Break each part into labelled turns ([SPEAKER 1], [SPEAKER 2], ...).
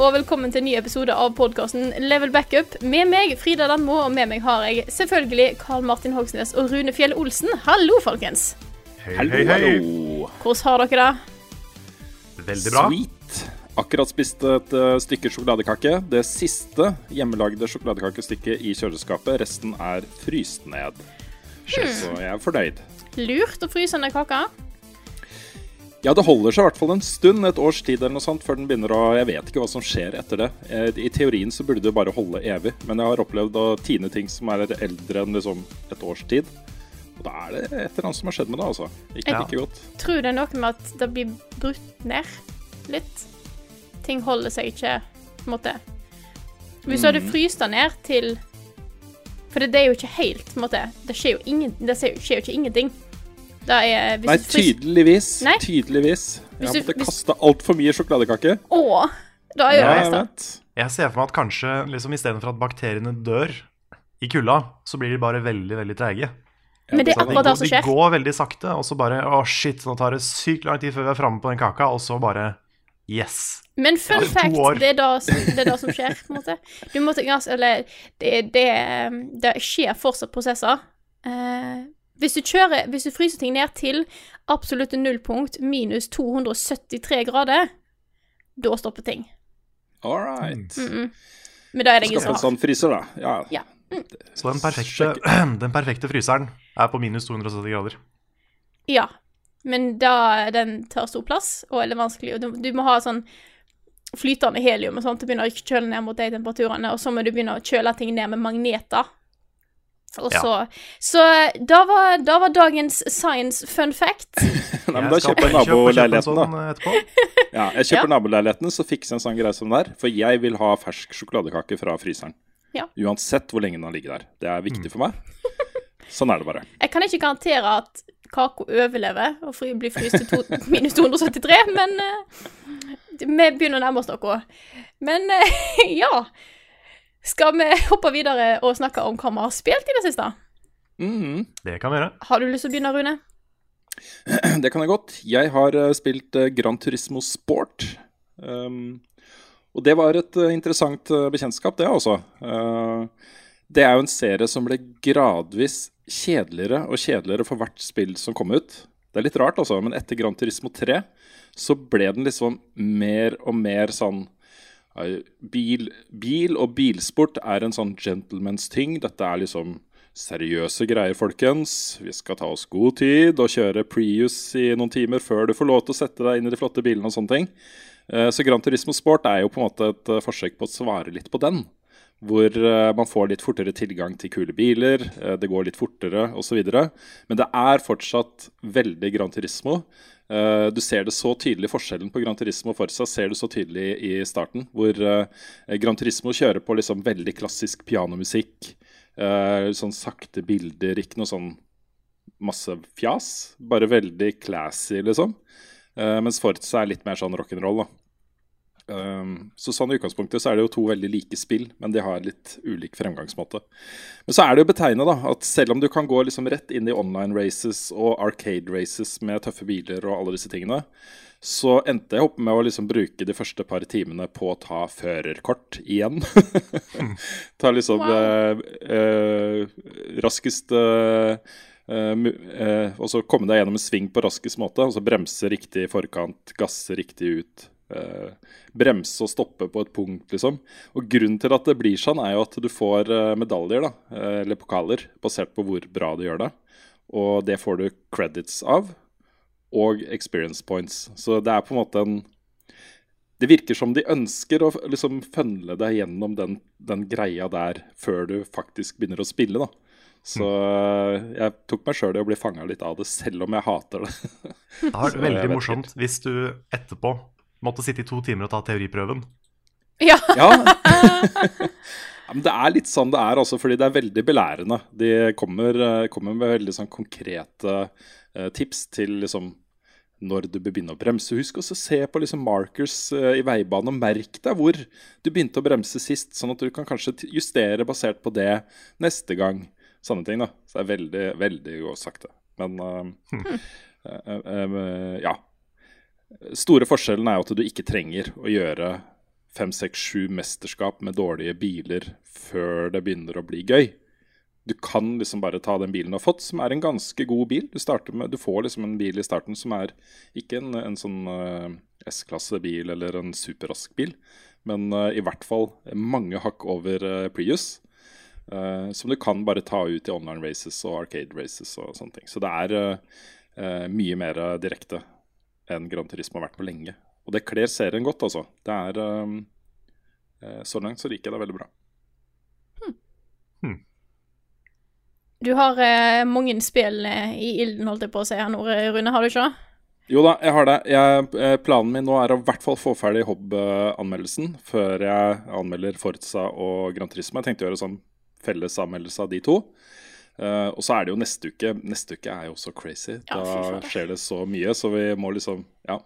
[SPEAKER 1] Og velkommen til en ny episode av podkasten Level Backup. Med meg Frida Danmo, og med meg har jeg selvfølgelig Karl Martin Hogsnes og Rune Fjell Olsen. Hallo, folkens.
[SPEAKER 2] Hei, hei, hei.
[SPEAKER 1] Hvordan har dere det?
[SPEAKER 2] Veldig bra.
[SPEAKER 3] Sweet. Akkurat spist et uh, stykke sjokoladekake. Det siste hjemmelagde sjokoladekakestykket i kjøleskapet. Resten er fryst ned. Så jeg er fornøyd.
[SPEAKER 1] Lurt å fryse ned kaka.
[SPEAKER 3] Ja, det holder seg i hvert fall en stund, et års tid eller noe sånt, før den begynner å Jeg vet ikke hva som skjer etter det. Eh, I teorien så burde det bare holde evig, men jeg har opplevd å tine ting som er eldre enn liksom et års tid. Og da er det et eller annet som har skjedd med det, altså. Ikke
[SPEAKER 2] Ja.
[SPEAKER 3] ikke godt.
[SPEAKER 1] Tror det er noe med at det blir brutt ned litt. Ting holder seg ikke, på en måte. Hvis du hadde fryst det ned til For det, det er jo ikke helt, på en måte. Det skjer jo, ingen, det skjer jo ikke ingenting. Det er hvis
[SPEAKER 3] Nei, tydeligvis.
[SPEAKER 1] Nei.
[SPEAKER 3] Tydeligvis. Jeg har måttet
[SPEAKER 1] hvis-
[SPEAKER 3] kaste altfor mye sjokoladekake.
[SPEAKER 1] Å! Da jo
[SPEAKER 3] Ja,
[SPEAKER 1] det
[SPEAKER 3] jeg
[SPEAKER 1] beste.
[SPEAKER 2] Jeg ser for meg at kanskje liksom, istedenfor at bakteriene dør i kulda, så blir de bare veldig veldig treige.
[SPEAKER 1] Men det er akkurat det som skjer.
[SPEAKER 2] de går veldig sakte, og så bare Å, shit, nå tar det sykt lang tid før vi er framme på den kaka, og så bare Yes.
[SPEAKER 1] Men fun
[SPEAKER 2] Ja,
[SPEAKER 1] fact,
[SPEAKER 2] år.
[SPEAKER 1] det er det som, det er det som skjer, på en måte. Du måtte, ganske- eller, det, det, det skjer fortsatt prosesser. Eh, hvis du kjører, hvis du fryser ting ned til absolutte nullpunkt, minus 273 grader, da stopper ting.
[SPEAKER 3] All right.
[SPEAKER 1] Mm-mm. Men da er det ingen
[SPEAKER 3] Skaffe
[SPEAKER 1] som
[SPEAKER 3] en sånn fryser, da. Ja.
[SPEAKER 1] Ja.
[SPEAKER 2] Så den perfekte, den perfekte fryseren er på minus 270 grader.
[SPEAKER 1] Ja. Men da den tar stor plass, og er litt vanskelig. Og du, du må ha sånn flytende helium og sånt du begynner begynne å kjøle ned mot de temperaturene, og så må du begynne å kjøle ting ned med magneter. Og
[SPEAKER 2] Ja.
[SPEAKER 1] så Så da var, da var dagens science fun fact.
[SPEAKER 3] Nei, men da kjøper jeg naboleiligheten, da.
[SPEAKER 2] sånn, eh, etterpå.
[SPEAKER 3] Ja, jeg kjøper
[SPEAKER 1] Ja.
[SPEAKER 3] naboleiligheten, så fikser jeg en sånn greie som det der. For jeg vil ha fersk sjokoladekake fra fryseren.
[SPEAKER 1] Ja.
[SPEAKER 3] Uansett hvor lenge den har ligget der. Det er viktig for meg. Sånn er det bare.
[SPEAKER 1] Jeg kan ikke garantere at kaka overlever og blir fryst til to, minus 273, men uh, vi begynner å nærme oss noe. Men uh, ja Skal vi hoppe videre og snakke om hva vi har spilt i det siste?
[SPEAKER 3] Mhm.
[SPEAKER 2] Det kan vi gjøre.
[SPEAKER 1] Har du lyst til å begynne, Rune?
[SPEAKER 3] Det kan jeg godt. Jeg har eh, spilt eh, Gran Turismo Sport. Um, og det var et eh, interessant bekjentskap, det også. Uh, det er jo en serie som ble gradvis kjedeligere og kjedeligere for hvert spill som kom ut. Det er litt rart, altså, men etter Gran Turismo 3 så ble den liksom mer og mer sånn bil, bil og bilsport er en sånn gentleman's ting. Dette er liksom seriøse greier, folkens. Vi skal ta oss god tid og kjøre Prius i noen timer før du får lov til å sette deg inn i de flotte bilene og sånne ting. Eh, Så Gran Turismo Sport er jo på en måte et eh, forsøk på å svare litt på den. Hvor eh, man får litt fortere tilgang til kule biler, det går litt fortere osv. Men det er fortsatt veldig Gran Turismo. Eh, Du ser det så tydelig, forskjellen på Gran Turismo og Forza ser du så tydelig i starten. Hvor uh, Gran Turismo kjører på liksom veldig klassisk pianomusikk. Uh, Sånn sakte bilder, ikke noe sånn masse fjas. Bare veldig classy, liksom. Mens Forza er litt mer sånn rock'n'roll, da. Um, så sånn i utgangspunktet så er det jo to veldig like spill, men de har litt ulik fremgangsmåte. Men så er det jo betegnet da, at selv om du kan gå liksom rett inn i online races og arcade races med tøffe biler og alle disse tingene, så endte jeg opp med å liksom bruke de første par timene på å ta førerkort igjen. ta liksom
[SPEAKER 1] Wow.
[SPEAKER 3] eh, eh, raskest eh, eh, eh, Og så komme deg gjennom en sving på raskest måte. Og så bremse riktig i forkant, gasse riktig ut. Eh, bremse og stoppe på et punkt, liksom. Og grunnen til at det blir sånn, er jo at du får eh, medaljer, da, eh, eller pokaler, basert på hvor bra du gjør det. Og det får du credits av. Og experience points. Så det er på en måte en Det virker som de ønsker å liksom fønle deg gjennom den, den greia der før du faktisk begynner å spille, da. Så jeg tok meg sjøl i å bli fanga litt av det, selv om jeg hater det.
[SPEAKER 2] Det har vært veldig morsomt hvis du etterpå måtte sitte i to timer og ta teoriprøven.
[SPEAKER 1] Ja.
[SPEAKER 3] Ja. ja, men det er litt sånn det er, også, fordi det er veldig belærende. De kommer, eh, kommer med veldig sånn konkrete eh, tips til liksom når du bør begynne å bremse. Husk også å se på liksom markers eh, i veibanen og merk deg hvor du begynte å bremse sist, sånn at du kan kanskje justere basert på det neste gang. Sånne ting, da. Så det er veldig, veldig godt sagt, det. Men uh, eh, uh, uh, ja. Store forskjellen er jo at du ikke trenger å gjøre fem, seks, sju mesterskap med dårlige biler før det begynner å bli gøy. Du kan liksom bare ta den bilen du har fått, som er en ganske god bil. Du, med, du får liksom en bil i starten som er ikke en, en sånn uh, S-klasse-bil eller en superrask bil, men uh, i hvert fall mange hakk over uh, Prius. eh, som du kan bare ta ut i online races og arcade races og sånne ting. Så det er eh, eh, mye mer direkte enn Gran Turismo har vært på lenge. Og det kler serien godt, altså. Det er eh, eh, Så langt så liker jeg det veldig bra.
[SPEAKER 1] Du har eh, mange spill eh, i ilden, holdt jeg på å si her nå, Rune, har du ikke det?
[SPEAKER 3] Jo da, jeg har det. Jeg, eh, planen min nå er å i hvert fall få ferdig Hobb-anmeldelsen før jeg anmelder Forza og Gran Turismo. Jeg tenkte å gjøre sånn felles anmeldelse av de to. Eh, og så er det jo neste uke. Neste uke er jo også crazy.
[SPEAKER 1] Ja,
[SPEAKER 3] da skjer det så mye, så vi må liksom Ja.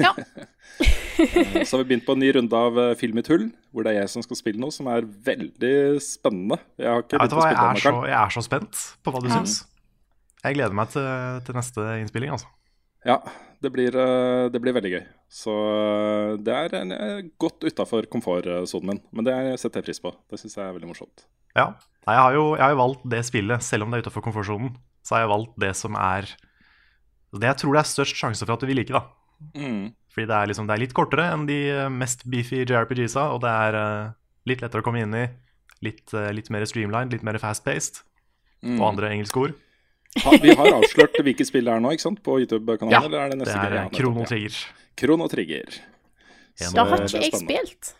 [SPEAKER 1] Ja.
[SPEAKER 3] uh, så har vi begynt på en ny runde av eh, Film i tull, hvor det er jeg som skal spille noe som er veldig spennende. Jeg har ikke
[SPEAKER 2] ja, vet
[SPEAKER 3] begynt
[SPEAKER 2] du
[SPEAKER 3] å
[SPEAKER 2] hva, jeg, er så, jeg er så spent på hva du
[SPEAKER 1] Ja.
[SPEAKER 2] syns. Jeg gleder meg til, til neste innspilling, altså.
[SPEAKER 3] Ja, det blir, eh, det blir veldig gøy. Så eh, det er en, eh, godt utafor komfortsonen min. Men det setter jeg pris på. Det syns jeg er veldig morsomt.
[SPEAKER 2] Ja. Jeg har jo jeg har jo valgt det spillet, selv om det er utafor komfortsonen. Så har jeg valgt det som er Det jeg tror det er størst sjanse for at du vil like, da.
[SPEAKER 3] Mm.
[SPEAKER 2] Fordi det er, liksom, det er litt kortere enn de mest beefy JRPG-sa, og det er litt lettere å komme inn i. Litt, litt mer streamlined, litt mer fast-paced,
[SPEAKER 3] Mm.
[SPEAKER 2] og andre engelske ord.
[SPEAKER 3] Ha, vi har avslørt hvilket spill det er nå, ikke sant? På YouTube-kanalen?
[SPEAKER 2] Ja,
[SPEAKER 3] eller er det
[SPEAKER 2] Det er
[SPEAKER 3] Krono.
[SPEAKER 2] Trigger.
[SPEAKER 3] Krono Trigger.
[SPEAKER 2] Så,
[SPEAKER 1] Da har ikke jeg spilt.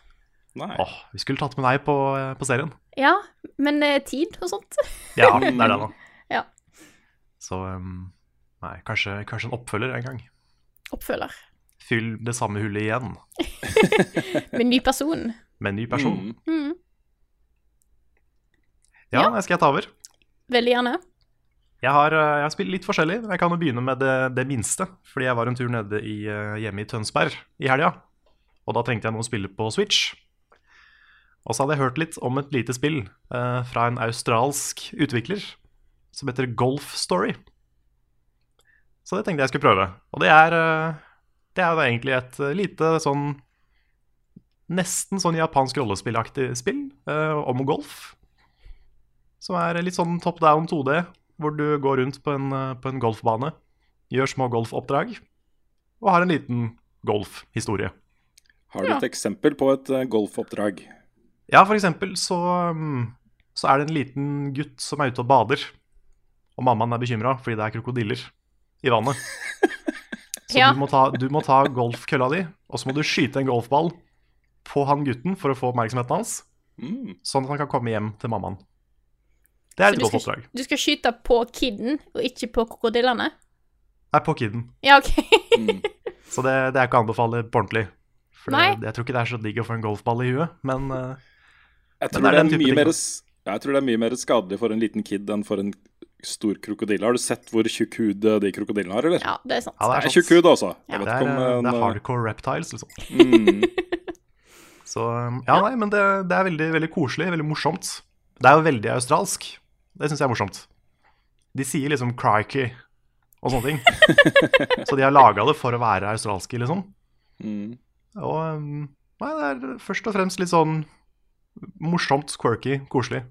[SPEAKER 3] Nei.
[SPEAKER 2] Åh, vi skulle tatt med deg på, eh, på serien.
[SPEAKER 1] Ja, men eh, tid og sånt.
[SPEAKER 2] Ja, det er det, nå.
[SPEAKER 1] Ja.
[SPEAKER 2] Så um, Nei, kanskje, kanskje en oppfølger en gang.
[SPEAKER 1] Oppfølger.
[SPEAKER 2] Fyll det samme hullet igjen
[SPEAKER 1] Med ny person.
[SPEAKER 2] med ny person.
[SPEAKER 3] Mm.
[SPEAKER 1] Mm,
[SPEAKER 2] Ja,
[SPEAKER 1] Ja.
[SPEAKER 2] jeg skal jeg ta over.
[SPEAKER 1] veldig gjerne.
[SPEAKER 2] Jeg har, eh, jeg har spilt litt forskjellig. Jeg kan jo begynne med det, det minste. Fordi jeg var en tur nede i, eh, hjemme i Tønsberg i helga. Og da trengte jeg noe å spille på Switch. Og så hadde jeg hørt litt om et lite spill eh, fra en australsk utvikler som heter Golf Story. Så det tenkte jeg skulle prøve. Og det er, eh, det er egentlig et lite sånn Nesten sånn japansk rollespillaktig spill eh, om golf. Som er litt sånn top down 2D, hvor du går rundt på en, eh, på en golfbane, gjør små golfoppdrag og har en liten golfhistorie.
[SPEAKER 3] Har du
[SPEAKER 1] Ja.
[SPEAKER 3] et eksempel på et eh, golfoppdrag?
[SPEAKER 2] Ja, eksempel så, mm, så er det en liten gutt som er ute og bader. Og mammaen er bekymra fordi det er krokodiller i vannet. Så
[SPEAKER 1] Ja.
[SPEAKER 2] du, må ta, du må ta golfkølla di, og så må du skyte en golfball på han gutten for å få oppmerksomheten hans,
[SPEAKER 3] Mm.
[SPEAKER 2] sånn at han kan komme hjem til mammaen. Det er et
[SPEAKER 1] du
[SPEAKER 2] godt
[SPEAKER 1] skal,
[SPEAKER 2] oppdrag.
[SPEAKER 1] du skal skyte på kiden, og ikke på krokodillene?
[SPEAKER 2] Er på kiden.
[SPEAKER 1] Ja, OK.
[SPEAKER 3] Mm.
[SPEAKER 2] Så det, det er ikke å anbefale på ordentlig. For
[SPEAKER 1] Nei.
[SPEAKER 2] det, jeg tror ikke det er så digg å få en golfball i huet, men eh,
[SPEAKER 3] Jeg
[SPEAKER 2] Men
[SPEAKER 3] tror
[SPEAKER 2] det er
[SPEAKER 3] er, mer, jeg tror det er mye mer skadelig for en liten kid enn for en stor krokodille. Har du sett hvor tjukk hud eh, de krokodillene har, eller?
[SPEAKER 1] Ja, det er sant.
[SPEAKER 2] ja, det
[SPEAKER 3] Det
[SPEAKER 2] er
[SPEAKER 3] er tjukk hud, altså.
[SPEAKER 1] Ja.
[SPEAKER 2] Det er, eh,
[SPEAKER 3] en,
[SPEAKER 2] det er hardcore reptiles, liksom.
[SPEAKER 3] mm,
[SPEAKER 2] Så ja, nei, men det, det er veldig, veldig koselig, veldig morsomt. Det er jo veldig australsk. Det syns jeg er morsomt. De sier liksom 'crikey' og sånne ting. Så de har laga det for å være australske, liksom.
[SPEAKER 3] mm.
[SPEAKER 2] Og um, nei, det er først og fremst litt sånn morsomt, quirky, koselig.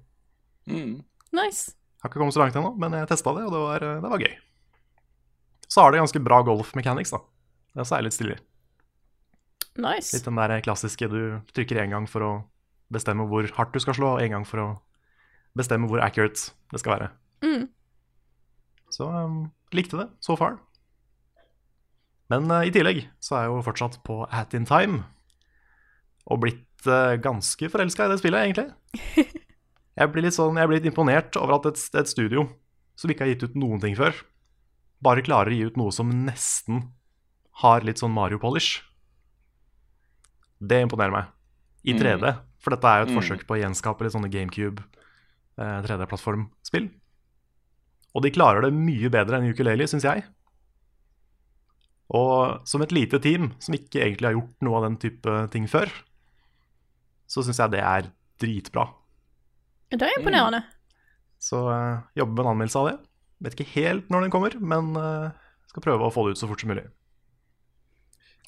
[SPEAKER 3] Mm.
[SPEAKER 1] Nice.
[SPEAKER 2] Har ikke kommet så langt ennå, men jeg testa det, og det var, det var gøy. Så har det ganske bra golf mechanics, da. Det er særlig litt stilig.
[SPEAKER 1] Nice.
[SPEAKER 2] Litt den der klassiske du trykker én gang for å bestemme hvor hardt du skal slå, og én gang for å bestemme hvor accurate det skal være.
[SPEAKER 1] Mm.
[SPEAKER 2] Så um, likte det so far. Men uh, i tillegg så er jeg jo fortsatt på At in Time. Og blitt uh, ganske forelska i det spillet, egentlig. Jeg blir litt sånn, jeg blir litt imponert over at et, et studio som ikke har gitt ut noen ting før, bare klarer å gi ut noe som nesten har litt sånn Mario-polish. Det imponerer meg. I
[SPEAKER 3] Mm.
[SPEAKER 2] 3D. For dette er jo et
[SPEAKER 3] Mm.
[SPEAKER 2] forsøk på å gjenskape litt sånne GameCube 3D-plattformspill. Og de klarer det mye bedre enn Ukulele, syns jeg. Og som et lite team som ikke egentlig har gjort noe av den type ting før, så syns jeg det er dritbra.
[SPEAKER 1] Det er imponerende.
[SPEAKER 2] Så uh, jobber med en anmeldelse av det. Vet ikke helt når den kommer, men uh, skal prøve å få det ut så fort som mulig.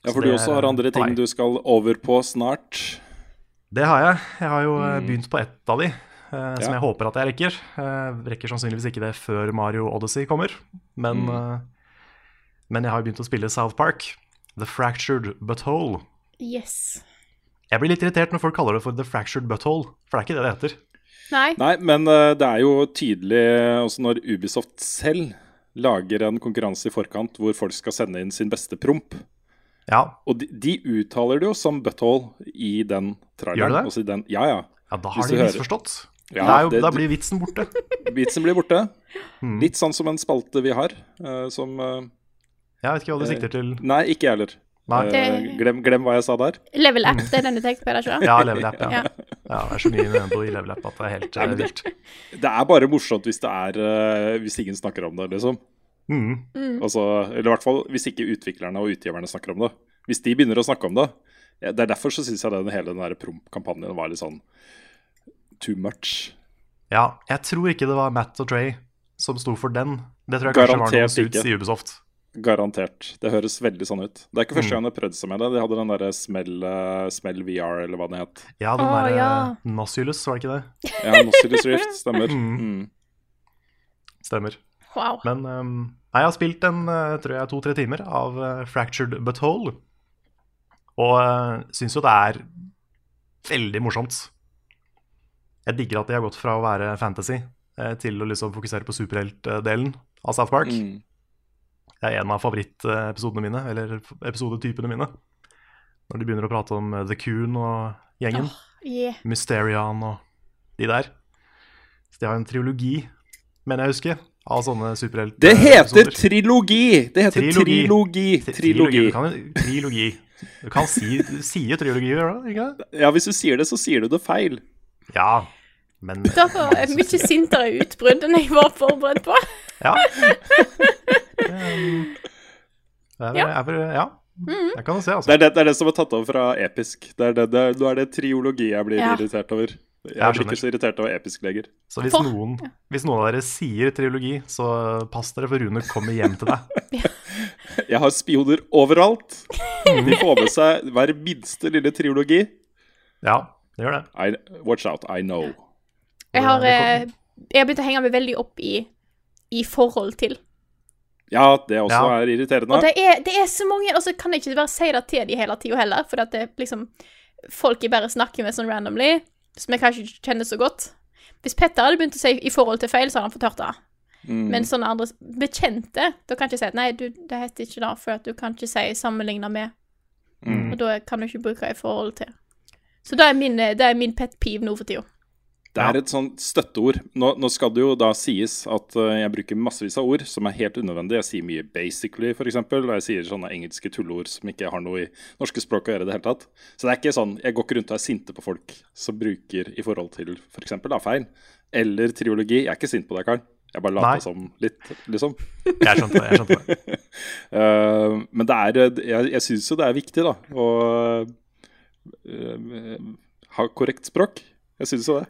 [SPEAKER 3] Ja, for du også har andre ting
[SPEAKER 2] nei.
[SPEAKER 3] du skal over på snart.
[SPEAKER 2] Det har jeg. Jeg har jo eh,
[SPEAKER 3] Mm.
[SPEAKER 2] begynt på ett av de, eh, som
[SPEAKER 3] Ja.
[SPEAKER 2] jeg håper at jeg rekker. Eh, rekker sannsynligvis ikke det før Mario Odyssey kommer, men,
[SPEAKER 3] Mm.
[SPEAKER 2] eh, men jeg har jo begynt å spille South Park. The Fractured Butthole.
[SPEAKER 1] Yes.
[SPEAKER 2] Jeg blir litt irritert når folk kaller det for The Fractured Butthole, for det er ikke det det heter.
[SPEAKER 1] Nei.
[SPEAKER 3] Nei, men det er jo tydelig også når Ubisoft selv lager en konkurranse i forkant hvor folk skal sende inn sin beste promp.
[SPEAKER 2] Ja,
[SPEAKER 3] Og de, de uttaler det jo som butthole i den traileren.
[SPEAKER 2] Gjør de det?
[SPEAKER 3] Også i den, ja, ja.
[SPEAKER 2] ja da har de
[SPEAKER 3] hører-
[SPEAKER 2] misforstått.
[SPEAKER 3] Ja,
[SPEAKER 2] det er jo,
[SPEAKER 3] det-
[SPEAKER 2] da blir vitsen borte.
[SPEAKER 3] Vitsen blir borte.
[SPEAKER 2] Mm.
[SPEAKER 3] Litt sånn som en spalte vi har, uh, som uh,
[SPEAKER 2] Jeg vet ikke hva du sikter til.
[SPEAKER 3] Nei, ikke jeg heller.
[SPEAKER 2] Nei.
[SPEAKER 3] Eh, glem, glem hva jeg sa der.
[SPEAKER 1] Level App, det er den du tenker på, er det ikke det?
[SPEAKER 2] Ja, Level App, ja.
[SPEAKER 1] Ja.
[SPEAKER 2] ja. Det er så mye Nintendo i Level App at det er helt eh, vilt.
[SPEAKER 3] Det er bare morsomt hvis det er eh, Hvis ingen snakker om det, liksom.
[SPEAKER 2] Mm.
[SPEAKER 3] Altså, eller i hvert fall hvis ikke utviklerne og utgiverne snakker om det. Hvis de begynner å snakke om det. Ja, det er derfor så syns jeg den, hele den der promp-kampanjen var litt sånn too much.
[SPEAKER 2] Ja, jeg tror ikke det var Matt og Trey som sto for den. Det tror jeg kanskje var noen suits
[SPEAKER 3] ikke.
[SPEAKER 2] i Ubisoft.
[SPEAKER 3] Garantert. Det høres veldig sånn ut. Det er ikke første
[SPEAKER 2] Mm.
[SPEAKER 3] gang de har prøvd seg med det. De hadde den derre smell, eh, smell VR, eller hva det het.
[SPEAKER 2] Ja, den derre
[SPEAKER 1] ja.
[SPEAKER 2] Nosulus, var det ikke det?
[SPEAKER 3] Ja, Nossilus Rift, stemmer.
[SPEAKER 2] Mm.
[SPEAKER 3] Mm.
[SPEAKER 2] Stemmer.
[SPEAKER 1] Wow.
[SPEAKER 2] Men um, jeg har spilt en uh, tror jeg, to-tre timer av Fractured Fractured Butthole. Og uh, syns jo det er veldig morsomt. Jeg digger at de har gått fra å være fantasy eh, til å liksom fokusere på superheltdelen av South Park.
[SPEAKER 3] Mm.
[SPEAKER 2] Det er en av favorittepisodene mine, eller episodetypene mine. Når de begynner å prate om uh, The Coon og gjengen.
[SPEAKER 1] Yeah.
[SPEAKER 2] Mysterian og de der. Så de har en triologi, mener jeg å huske, av sånne superhelt...
[SPEAKER 3] Det heter trilogi! Det heter
[SPEAKER 2] Trilogi.
[SPEAKER 3] trilogi.
[SPEAKER 2] Tri-
[SPEAKER 3] Trilogi.
[SPEAKER 2] Du kan, trilogi. Du kan si, si trilogi, gjør du ikke det?
[SPEAKER 3] Ja, hvis du sier det, så sier du det feil.
[SPEAKER 2] Ja, men
[SPEAKER 1] Da var jeg mye sintere utbrudd enn jeg var forberedt på.
[SPEAKER 2] Ja. Um, det er,
[SPEAKER 1] Ja.
[SPEAKER 2] er, ja. Jeg kan jo se,
[SPEAKER 3] Det
[SPEAKER 2] altså.
[SPEAKER 3] er det, det er det som er tatt over fra episk. Det er det, det, nå er det triologi jeg blir
[SPEAKER 1] Ja.
[SPEAKER 3] irritert over. Jeg
[SPEAKER 2] er
[SPEAKER 3] blir ikke så irritert over episk-leger.
[SPEAKER 2] Så hvis noen, hvis noen av dere sier triologi, så pass dere for Rune kommer hjem til deg.
[SPEAKER 3] Jeg har spioner overalt. De får med seg hver minste lille triologi.
[SPEAKER 2] Ja, det gjør det.
[SPEAKER 3] I, watch out, I know.
[SPEAKER 1] Jeg har, eh, jeg har begynt å henge meg veldig opp i, i forhold til.
[SPEAKER 3] Ja, det også
[SPEAKER 2] Ja.
[SPEAKER 3] er irriterende.
[SPEAKER 1] Og det er, det er så mange, og så kan jeg ikke bare si det til de hele tida heller, for at det er liksom Folk jeg bare snakker med sånn randomly, som jeg kanskje ikke kjenner så godt. Hvis Petter hadde begynt å si i forhold til feil, så hadde han fått hørt det.
[SPEAKER 3] Mm.
[SPEAKER 1] Men sånne andre bekjente, da kan jeg ikke si at nei, du, det heter ikke det, for at du kan ikke si sammenligna med.
[SPEAKER 3] Mm.
[SPEAKER 1] Og da kan du ikke bruke i forhold til. Så det er min, det er min pet peeve nå for tida.
[SPEAKER 3] Det er et sånt støtteord. Nå, nå skal det jo da sies at eh, jeg bruker massevis av ord som er helt unødvendig. Jeg sier mye 'basically', f.eks. Og jeg sier sånne engelske tulleord som ikke har noe i norske språk å gjøre i det hele tatt. Så det er ikke sånn Jeg går ikke rundt og er sinte på folk som bruker i forhold til f.eks. da feil. Eller triologi. Jeg er ikke sint på deg, Karl. Jeg bare later som litt, liksom.
[SPEAKER 2] Jeg skjønte det. jeg skjønte det.
[SPEAKER 3] uh, men det er eh, Jeg, jeg syns jo det er viktig, da, å uh, ha korrekt språk. Jeg syns jo det.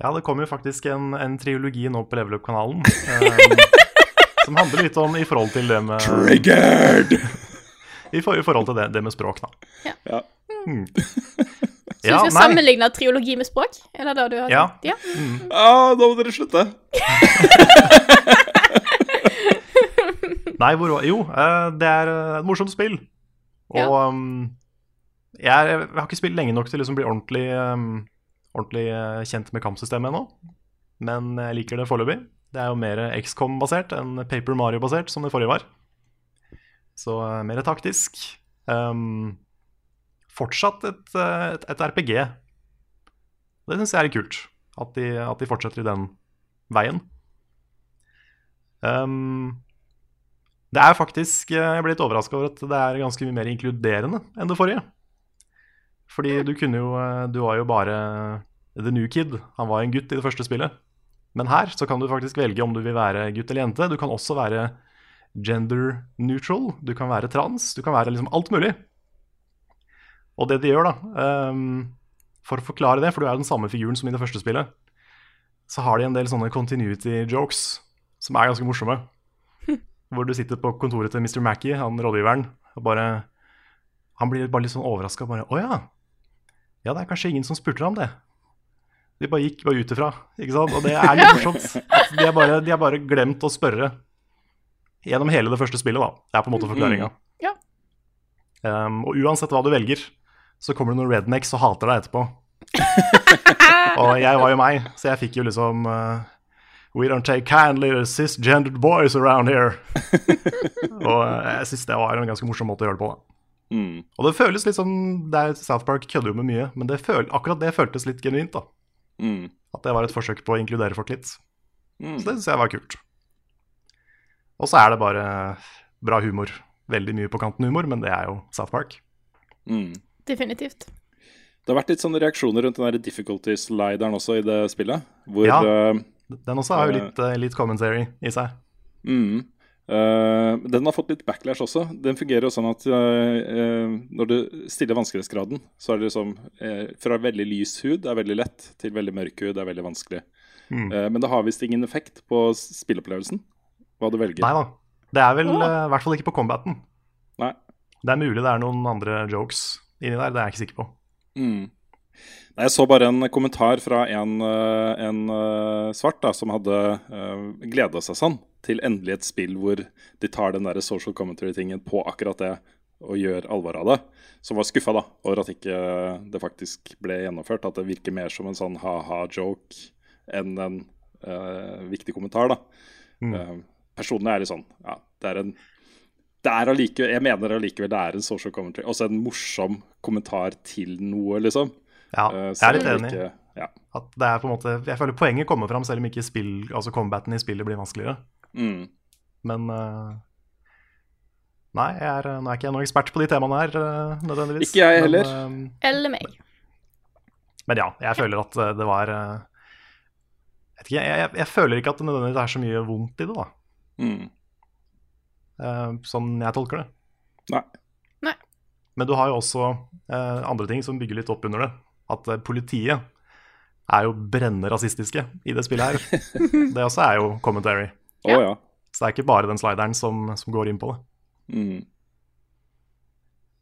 [SPEAKER 2] Ja, det kommer jo faktisk en, en triologi nå på Level Up-kanalen. Um, som handler litt om i forhold til det med
[SPEAKER 3] Triggered!
[SPEAKER 2] I, for, i forhold til det, det med språk, da.
[SPEAKER 3] Ja.
[SPEAKER 2] Mm.
[SPEAKER 1] Så
[SPEAKER 2] Ja,
[SPEAKER 1] du skal
[SPEAKER 2] nei.
[SPEAKER 1] sammenligne triologi med språk? Er det det du har
[SPEAKER 2] Ja.
[SPEAKER 1] Ja.
[SPEAKER 3] Ah, nå må dere slutte.
[SPEAKER 2] Nei, hvor Jo, eh, det er eh, et morsomt spill. Og
[SPEAKER 1] Ja.
[SPEAKER 2] um, jeg, jeg har ikke spilt lenge nok til å liksom bli ordentlig, um, ordentlig eh, kjent med kampsystemet ennå. Men jeg liker det foreløpig. Det er jo mer XCOM-basert enn Paper Mario-basert, som det forrige var. Så eh, mer taktisk. Um, fortsatt et, eh, et, et RPG. Det syns jeg er kult. At de, at de fortsetter i den veien. Um, det er faktisk Jeg ble litt overraska over at det er ganske mye mer inkluderende enn det forrige. Fordi du kunne jo eh, Du var jo bare the new kid. Han var en gutt i det første spillet. Men her så kan du faktisk velge om du vil være gutt eller jente. Du kan også være gender neutral. Du kan være trans. Du kan være liksom alt mulig. Og det de gjør, da um, For å forklare det, for du er jo den samme figuren som i det første spillet, så har de en del sånne continuity jokes som er ganske morsomme. Hvor du sitter på kontoret til Mr. Mackey, han rådgiveren, og bare Han blir bare litt sånn overraska. Bare 'Å ja. Ja, det er kanskje ingen som spurte om det. De bare gikk bare ut ifra, ikke sant? Og det er litt morsomt. At De har bare, de har bare glemt å spørre gjennom hele det første spillet, da. Det er på en måte forklaringa.
[SPEAKER 1] Ja.
[SPEAKER 2] Um, og uansett hva du velger, så kommer det noen rednecks og hater deg etterpå. og jeg var jo meg, så jeg fikk jo liksom uh, We don't take kindly to cisgendered boys around here. og uh, jeg syns det var en ganske morsom måte å gjøre det på. da.
[SPEAKER 3] Mm.
[SPEAKER 2] Og det føles litt som det er South Park kødder jo med mye, men det føl, akkurat det føltes litt genuint. da.
[SPEAKER 3] Mm.
[SPEAKER 2] At det var et forsøk på å inkludere folk litt.
[SPEAKER 3] Mm.
[SPEAKER 2] Så det syns jeg var kult. Og så er det bare bra humor. Veldig mye på kanten humor, men det er jo South Park.
[SPEAKER 3] Mm.
[SPEAKER 1] Definitivt.
[SPEAKER 3] Det har vært litt sånne reaksjoner rundt den der difficulty-slideren også i det spillet. Hvor
[SPEAKER 2] Ja.
[SPEAKER 3] eh,
[SPEAKER 2] Den også har jo litt, eh, litt commentary i seg.
[SPEAKER 3] mm, eh, Den har fått litt backlash også. Den fungerer jo sånn at uh, uh, når du stiller vanskelighetsgraden, så er det liksom fra veldig lys hud er veldig lett, til veldig mørk hud er veldig vanskelig.
[SPEAKER 2] Mm.
[SPEAKER 3] Eh, men det har visst ingen effekt på spillopplevelsen spilleopplevelsen, hva du velger.
[SPEAKER 2] Nei da. Det er vel i hvert fall ikke på combaten.
[SPEAKER 3] Nei.
[SPEAKER 2] Det er mulig det er noen andre jokes inni der, det er jeg ikke sikker på.
[SPEAKER 3] Mm. Nei, Jeg så bare en kommentar fra en, en svart da, som hadde uh, gleda seg sånn til endelig et spill hvor de tar den der social commentary-tingen på akkurat det og gjør alvor av det. Som var skuffa da, over at ikke det faktisk ble gjennomført. At det virker mer som en sånn ha-ha-joke enn en uh, viktig kommentar. da.
[SPEAKER 2] Mm.
[SPEAKER 3] Uh, personlig er det sånn ja, det er en det er allike, Jeg mener allikevel det er en social commentary. Også en morsom kommentar til noe, liksom.
[SPEAKER 2] Ja,
[SPEAKER 3] Eh,
[SPEAKER 2] jeg er litt enig.
[SPEAKER 3] ikke- Ja.
[SPEAKER 2] At det er på en måte, jeg føler poenget kommer fram selv om ikke spill, altså combaten i spillet blir vanskeligere.
[SPEAKER 3] Mm.
[SPEAKER 2] Men eh, Nei, jeg er, nå er ikke jeg noen ekspert på de temaene her, eh, nødvendigvis.
[SPEAKER 3] Ikke jeg
[SPEAKER 2] Men,
[SPEAKER 3] heller.
[SPEAKER 2] eh,
[SPEAKER 1] Eller meg.
[SPEAKER 2] Men ja, jeg føler at eh, det var eh, vet ikke, jeg, jeg, jeg føler ikke at det nødvendigvis er så mye vondt i det, da.
[SPEAKER 3] Mm.
[SPEAKER 2] eh, Sånn jeg tolker det.
[SPEAKER 3] Nei.
[SPEAKER 1] Nei.
[SPEAKER 2] Men du har jo også eh, andre ting som bygger litt opp under det. At eh, politiet er jo brennende rasistiske i det spillet her. det også er jo commentary.
[SPEAKER 3] Å ja.
[SPEAKER 2] Så det er ikke bare den slideren som, som går inn på det.
[SPEAKER 3] Mm.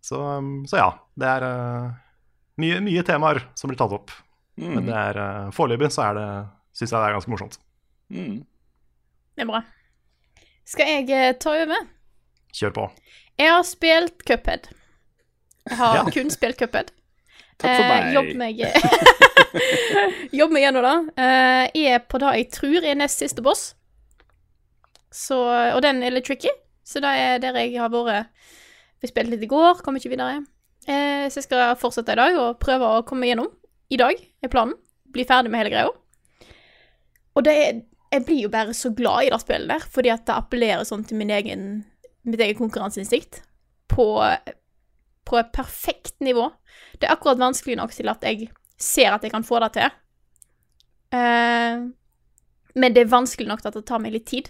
[SPEAKER 2] Så, um, så ja, det er uh, mye, mye temaer som blir tatt opp. Men
[SPEAKER 3] Mm.
[SPEAKER 2] det er uh, foreløpig så er det syns jeg det er ganske morsomt.
[SPEAKER 3] Mm.
[SPEAKER 1] Det er bra. Skal jeg eh, ta over?
[SPEAKER 2] Kjør på.
[SPEAKER 1] Jeg har spilt Cuphead. Jeg har
[SPEAKER 2] Ja.
[SPEAKER 1] kun spilt Cuphead.
[SPEAKER 3] Takk for meg.
[SPEAKER 1] Eh, jobb meg Jobb meg gjennom det. Eh, jeg er på det jeg tror er nest siste boss. Så, og den er litt tricky, så det er der jeg har vært Vi spilte litt i går, kom ikke videre. Eh, så jeg skal fortsette i dag og prøve å komme gjennom. I dag er planen. Bli ferdig med hele greia. Og det er Jeg blir jo bare så glad i det spillet der, fordi at det appellerer sånn til egen, mitt eget konkurranseinstinkt på, på et perfekt nivå. Det er akkurat vanskelig nok til at jeg ser at jeg kan få det til. Eh, men det er vanskelig nok til at det tar meg litt tid.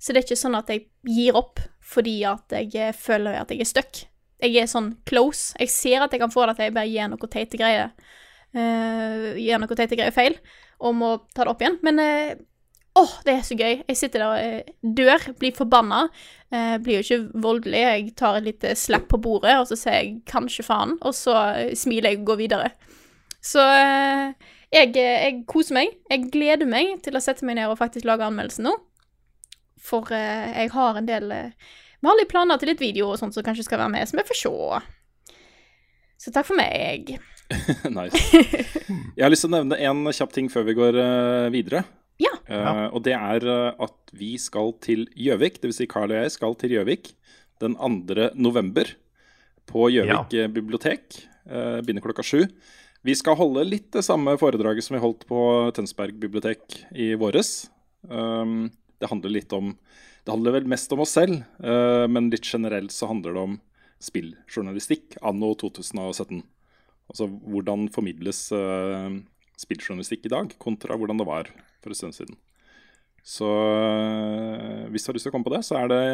[SPEAKER 1] Så det er ikke sånn at jeg gir opp fordi at jeg eh, føler at jeg er stuck. Jeg er sånn close. Jeg ser at jeg kan få det til, jeg bare gjør noe teite greier. Uh, gjør noe teite greier feil, og må ta det opp igjen. Men eh, åh, det er så gøy. Jeg sitter der og eh, dør, blir forbanna. Eh, blir jo ikke voldelig. Jeg tar et lite slapp på bordet, og så sier jeg 'kanskje faen', og så eh, smiler jeg og går videre. Så eh, jeg, jeg koser meg. Jeg gleder meg til å sette meg ned og faktisk lage anmeldelsen nå. For eh, jeg har en del eh, Vi har litt planer til litt video og sånt som kanskje skal være med, så vi får se. Så takk for meg.
[SPEAKER 3] nice. Jeg har lyst til å nevne en kjapp ting før vi går uh, videre.
[SPEAKER 1] Ja.
[SPEAKER 3] Eh, og det er uh, at vi skal til Gjøvik, dvs. Si Carl og jeg skal til Gjøvik den 2. november. På Gjøvik ja. bibliotek. Uh, begynner klokka sju. Vi skal holde litt det samme foredraget som vi holdt på Tønsberg bibliotek i våres. Um, det handler litt om Det handler vel mest om oss selv, eh, men litt generelt så handler det om spilljournalistikk anno 2017. Altså hvordan formidles uh, spilljournalistikk i dag, kontra hvordan det var for en stund siden. Så eh, hvis du har lyst til å komme på det, så er det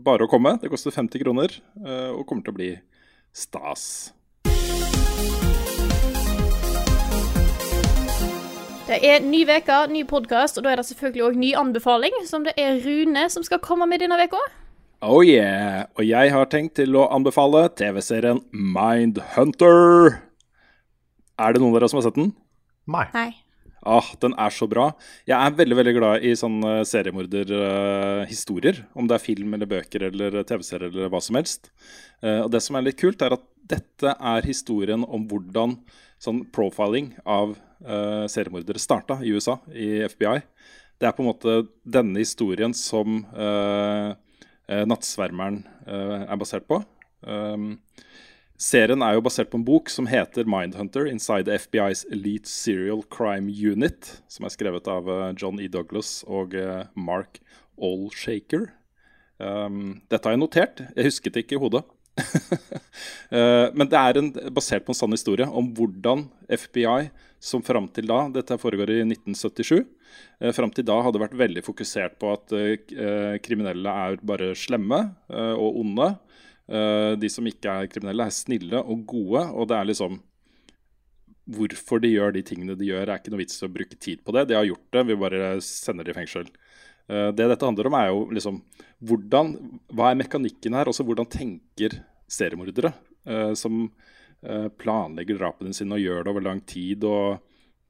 [SPEAKER 3] bare å komme. Det koster 50 kroner eh, og kommer til å bli stas.
[SPEAKER 1] Det er ny uke, ny podkast, og da er det selvfølgelig òg ny anbefaling, som det er Rune som skal komme med denne uka.
[SPEAKER 3] Oh yeah! Og jeg har tenkt til å anbefale TV-serien Mindhunter. Er det noen av dere som har sett den?
[SPEAKER 2] Nei.
[SPEAKER 1] Nei.
[SPEAKER 3] Ah, den er så bra. Jeg er veldig veldig glad i sånne seriemorderhistorier. om det er film eller bøker eller TV-serier eller hva som helst. Uh, og det som er litt kult, er at dette er historien om hvordan sånn profiling av uh, seriemordere starta i USA, i FBI. Det er på en måte denne historien som uh, Nattsvermeren uh, er basert på. Um, serien er jo basert på en bok som heter 'Mindhunter Inside the FBI's Elite Serial Crime Unit', som er skrevet av John E. Douglas og Mark Allshaker. Um, dette har jeg notert. Jeg husket det ikke i hodet. Men det er en, basert på en sann historie om hvordan FBI, som fram til da Dette foregår i 1977. Eh, fram til da hadde vært veldig fokusert på at eh, kriminelle er bare slemme eh, og onde. Eh, de som ikke er kriminelle, er snille og gode. Og det er liksom Hvorfor de gjør de tingene de gjør, er ikke noe vits i å bruke tid på det. De har gjort det, vi bare sender de i fengsel. Eh, det dette handler om, er jo liksom hvordan, Hva er mekanikken her? Også hvordan tenker seriemordere uh, som uh, planlegger drapene sine og gjør det over lang tid og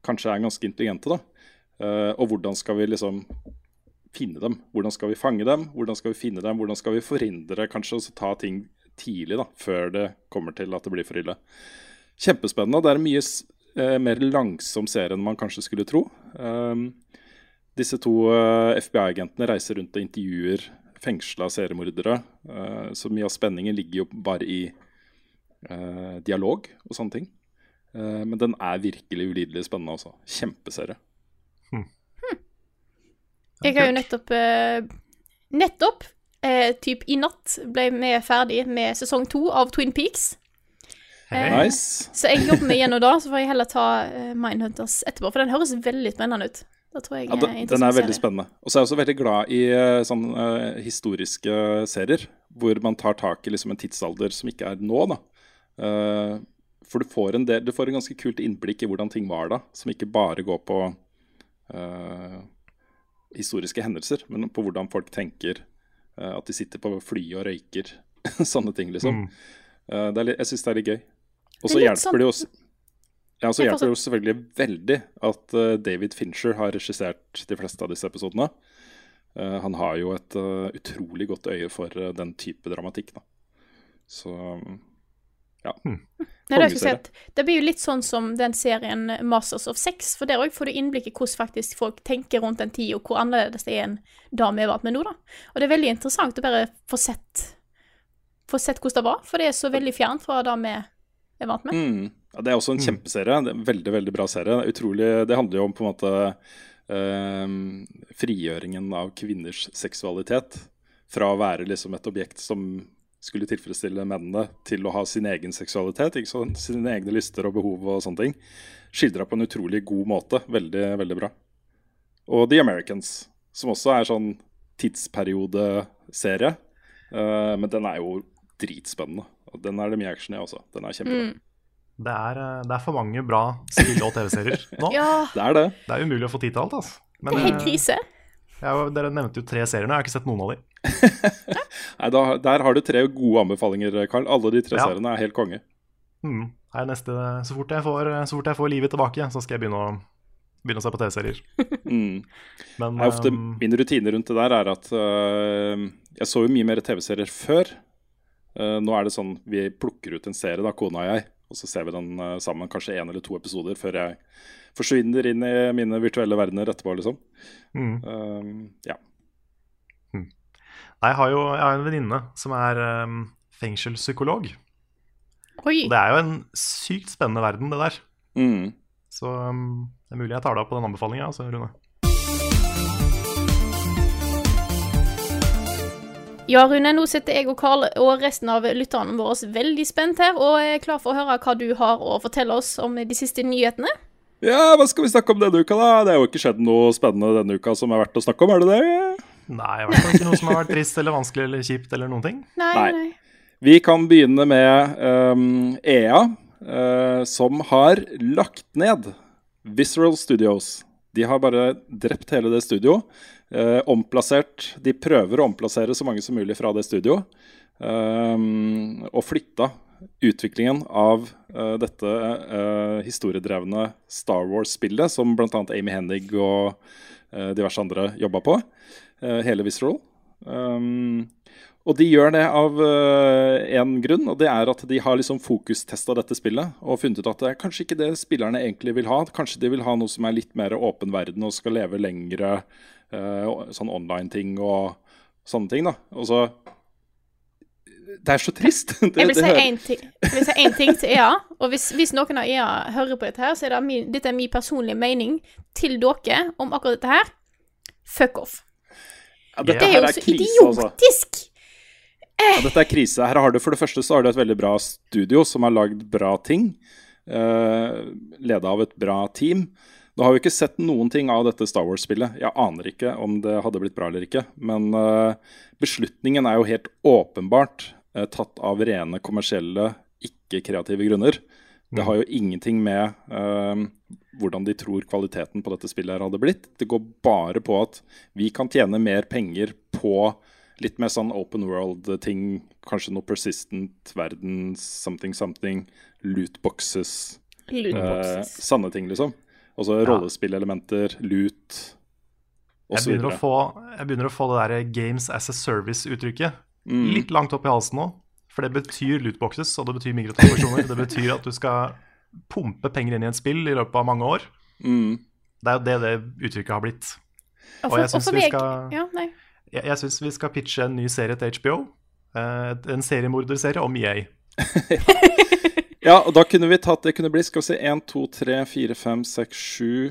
[SPEAKER 3] kanskje er ganske intelligente? da. Uh, og hvordan skal vi liksom finne dem? Hvordan skal vi fange dem? Hvordan skal vi finne dem? Hvordan skal vi forhindre kanskje å ta ting tidlig, da, før det kommer til at det blir for ille? Kjempespennende. Det er en mye mer langsom serie enn man kanskje skulle tro. Um, disse to uh, FBI-agentene reiser rundt og intervjuer fengsla seriemordere. Så mye av spenningen ligger jo bare i uh, dialog og sånne ting. men den er virkelig ulidelig spennende, altså. Kjempeserie.
[SPEAKER 1] Hmm. Jeg har jo nettopp Nettopp, typ i natt, ble vi ferdig med sesong to av Twin Peaks.
[SPEAKER 3] Hey. Nice.
[SPEAKER 1] Så jeg jobber med gjennom da, så får jeg heller ta Mindhunters etterpå, for den høres veldig spennende ut.
[SPEAKER 3] Jeg, ja, den, den, er veldig spennende. Og så er jeg også veldig glad i uh, sånn, uh, historiske serier. Hvor man tar tak i liksom, en tidsalder som ikke er nå. Da. Uh, for du får, en del, du får en ganske kult innblikk i hvordan ting var da. Som ikke bare går på historiske hendelser, men på hvordan folk tenker. at de sitter på fly og røyker. Sånne ting, liksom. Mm. Litt, jeg syns det er litt gøy. Og så hjelper sånn... det også ja, så hjelper det jo selvfølgelig veldig at uh, David Fincher har regissert de fleste av disse episodene. Uh, han har jo et uh, utrolig godt øye for den type dramatikk, da. Så ja. Hmm.
[SPEAKER 1] Nei, det, sett, det, blir jo litt sånn som den serien Masters of Sex, for der òg får du innblikk i hvordan faktisk folk tenker rundt den tid, og hvor annerledes det er enn det vi har vært med nå, da. Og det er veldig interessant å bare få sett, få sett hvordan det var, for det er så veldig fjernt fra det vi er vant med.
[SPEAKER 3] Mm. Ja, det er også en mm. kjempeserie. Er en veldig veldig bra serie. Utrolig, det handler jo om på en måte uh, frigjøringen av kvinners seksualitet. Fra å være liksom et objekt som skulle tilfredsstille mennene, til å ha sin egen seksualitet. Sine egne lyster og behov og sånne ting. Skildra på en utrolig god måte. Veldig, veldig bra. Og The Americans, som også er sånn tidsperiodeserie. Uh, men den er jo dritspennende. Og den er det mye action i også. Den er kjempebra. Mm.
[SPEAKER 2] Det er, eh, det er, for mange bra spill- og TV-serier nå.
[SPEAKER 1] ja.
[SPEAKER 3] Det er det.
[SPEAKER 2] Det er umulig å få tid til alt. Altså.
[SPEAKER 1] Men, det er helt eh, krise.
[SPEAKER 2] Ja, dere nevnte jo tre serier nå, jeg har ikke sett noen av dem.
[SPEAKER 3] Nei, da, Der har du tre gode anbefalinger, Karl. Alle de tre ja. seriene er helt konge.
[SPEAKER 2] Mm. Nei, neste, så, fort jeg får, så fort jeg får livet tilbake, så skal jeg begynne å, begynne å se på TV-serier.
[SPEAKER 3] mm. um, min rutine rundt det der er at uh, jeg så jo mye mer TV-serier før. Uh, nå er det sånn vi plukker ut en serie, da, kona og jeg, og så ser vi den uh, sammen kanskje én eller to episoder før jeg forsvinner inn i mine virtuelle verdener etterpå, liksom. Mm. Uh, ja.
[SPEAKER 2] Mm. Jeg har jo jeg har en venninne som er um, fengselspsykolog. Oi. Det er jo en sykt spennende verden, det der. Mm. Så um, det er mulig jeg tar deg opp på den anbefalinga, altså, Rune.
[SPEAKER 1] Ja, Rune, nå sitter jeg og Karl og resten av lytterne våre veldig spent her, og er klar for å høre hva du har å fortelle oss om de siste nyhetene.
[SPEAKER 3] Ja, hva skal vi snakke om denne uka, da? Det er jo ikke skjedd noe spennende denne uka som er verdt å snakke om, er det det?
[SPEAKER 2] Nei, i hvert fall ikke noe som har vært trist eller vanskelig eller kjipt eller noen ting.
[SPEAKER 1] Nei, nei.
[SPEAKER 3] Vi kan begynne med um, EA, uh, som har lagt ned Visceral Studios. De har bare drept hele det studioet. Eh, omplassert De prøver å omplassere så mange som mulig fra det studioet. Eh, og flytta utviklingen av eh, dette eh, historiedrevne Star Wars-spillet som bl.a. Amy Hennig og eh, diverse andre jobba på. eh, hele Visceral. Um, og de gjør det av én grunn, og det er at de har liksom fokustesta dette spillet og funnet ut at det er kanskje ikke det spillerne egentlig vil ha. Kanskje de vil ha noe som er litt mer åpen verden og skal leve lengre sånn online-ting og sånne ting. da. Og så Det er så trist. Det,
[SPEAKER 1] Jeg vil si én ting, ting til EA. Og hvis, hvis noen av EA hører på dette, her, så er det min, dette er min personlige mening til dere om akkurat dette her. Fuck off.
[SPEAKER 3] ja, dette
[SPEAKER 1] Det er jo
[SPEAKER 3] er
[SPEAKER 1] så
[SPEAKER 3] krise, altså.
[SPEAKER 1] idiotisk!
[SPEAKER 3] Ja, dette er krise. Her har du For det første så har du et veldig bra studio som har lagd bra ting. Uh, Leda av et bra team. Nå har vi ikke sett noen ting av dette Star Wars-spillet. Jeg aner ikke om det hadde blitt bra eller ikke. Men eh, beslutningen er jo helt åpenbart eh, tatt av rene kommersielle, ikke-kreative grunner. Det har jo ingenting med uh, hvordan de tror kvaliteten på dette spillet her hadde blitt. Det går bare på at vi kan tjene mer penger på litt mer sånn open world-ting. Kanskje noe persistent, verden, something, something, lootboxes. Lootboxes.
[SPEAKER 1] Lootboxes.
[SPEAKER 3] sanne ting, liksom. Altså rollespillelementer, loot
[SPEAKER 2] Jeg
[SPEAKER 3] osv.
[SPEAKER 2] Jeg, jeg begynner å få det der Games as a Service-uttrykket
[SPEAKER 3] Mm.
[SPEAKER 2] litt langt opp i halsen nå. For det betyr lootboxes, og det betyr mikrotransaksjoner. det betyr at du skal pumpe penger inn i et spill i løpet av mange år.
[SPEAKER 3] Mm.
[SPEAKER 2] Det er jo det det uttrykket har blitt.
[SPEAKER 1] Og
[SPEAKER 2] jeg
[SPEAKER 1] syns
[SPEAKER 2] synes vi skal-
[SPEAKER 1] Ja.
[SPEAKER 2] Jeg, jeg syns vi skal pitche en ny serie til HBO. Eh, en seriemorderserie om EA.
[SPEAKER 3] Ja, og da kunne vi tatt Det kunne bli skal vi se 1, 2, 3, 4, 5, 6, 7,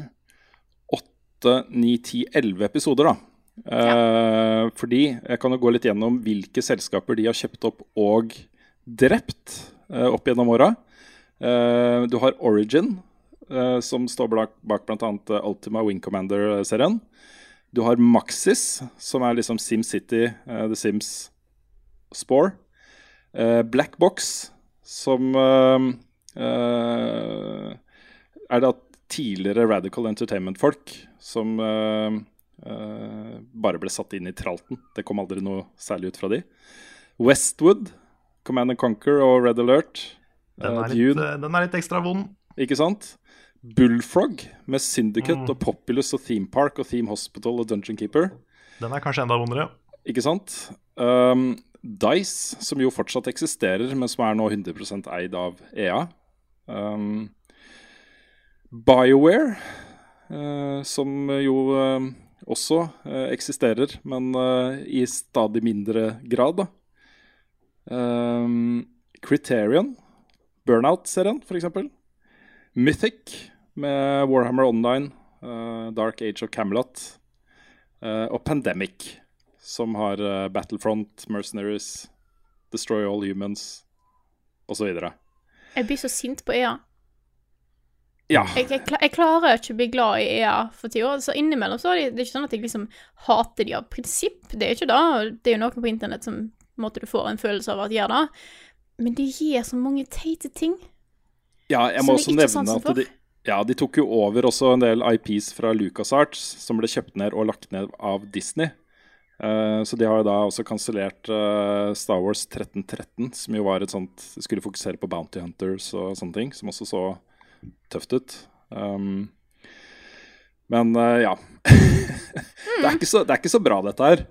[SPEAKER 3] 8, 9, 10, 11 episoder, da. Eh, fordi jeg kan jo gå litt gjennom hvilke selskaper de har kjøpt opp og drept eh, opp gjennom åra. Eh, du har Origin, eh, som står bak, bak bl.a. Ultima Wing Commander-serien. Du har Maxis, som er liksom SimCity, uh, The Sims Spore. Blackbox, Black Box, som eh, eh, er da tidligere Radical Entertainment-folk som eh, eh, bare ble satt inn i tralten. Det kom aldri noe særlig ut fra de. Westwood, Command and Conquer og Red Alert.
[SPEAKER 2] Den
[SPEAKER 3] eh,
[SPEAKER 2] er litt, den er litt ekstra vond.
[SPEAKER 3] ikke sant? Bullfrog med Syndicate
[SPEAKER 2] Mm.
[SPEAKER 3] og Populous og Theme Park og Theme Hospital og Dungeon Keeper.
[SPEAKER 2] Den er kanskje enda vondere.
[SPEAKER 3] Ikke sant? Um, Dice, som jo fortsatt eksisterer, men som er nå 100% eid av EA. Um, BioWare, uh, som jo uh, også uh, eksisterer, men i stadig mindre grad, da. Um, Criterion, Burnout-serien, f.eks. Mythic med Warhammer Online, Dark Age of Camelot. og Pandemic, som har uh, Battlefront, Mercenaries, Destroy All Humans osv.
[SPEAKER 1] Jeg blir så sint på EA.
[SPEAKER 3] Ja.
[SPEAKER 1] Jeg, jeg, jeg klarer ikke å bli glad i EA for tida. Så innimellom så er det, det er ikke sånn at jeg liksom hater de av prinsipp. Det er ikke det. Det er jo noen på internett som måtte du får en følelse av at gjør det. Men de gir så mange teite ting.
[SPEAKER 3] ja, jeg må også nevne at de, ja, de tok jo over også en del IPs fra LucasArts som ble kjøpt ned og lagt ned av Disney. Eh, så de har jo da også kansellert uh, Star Wars 1313, som jo var et sånt Skulle fokusere på Bounty Hunters og sånne ting, som også så tøft ut. Um, men uh, ja. det, er ikke så, det er ikke så bra, dette her.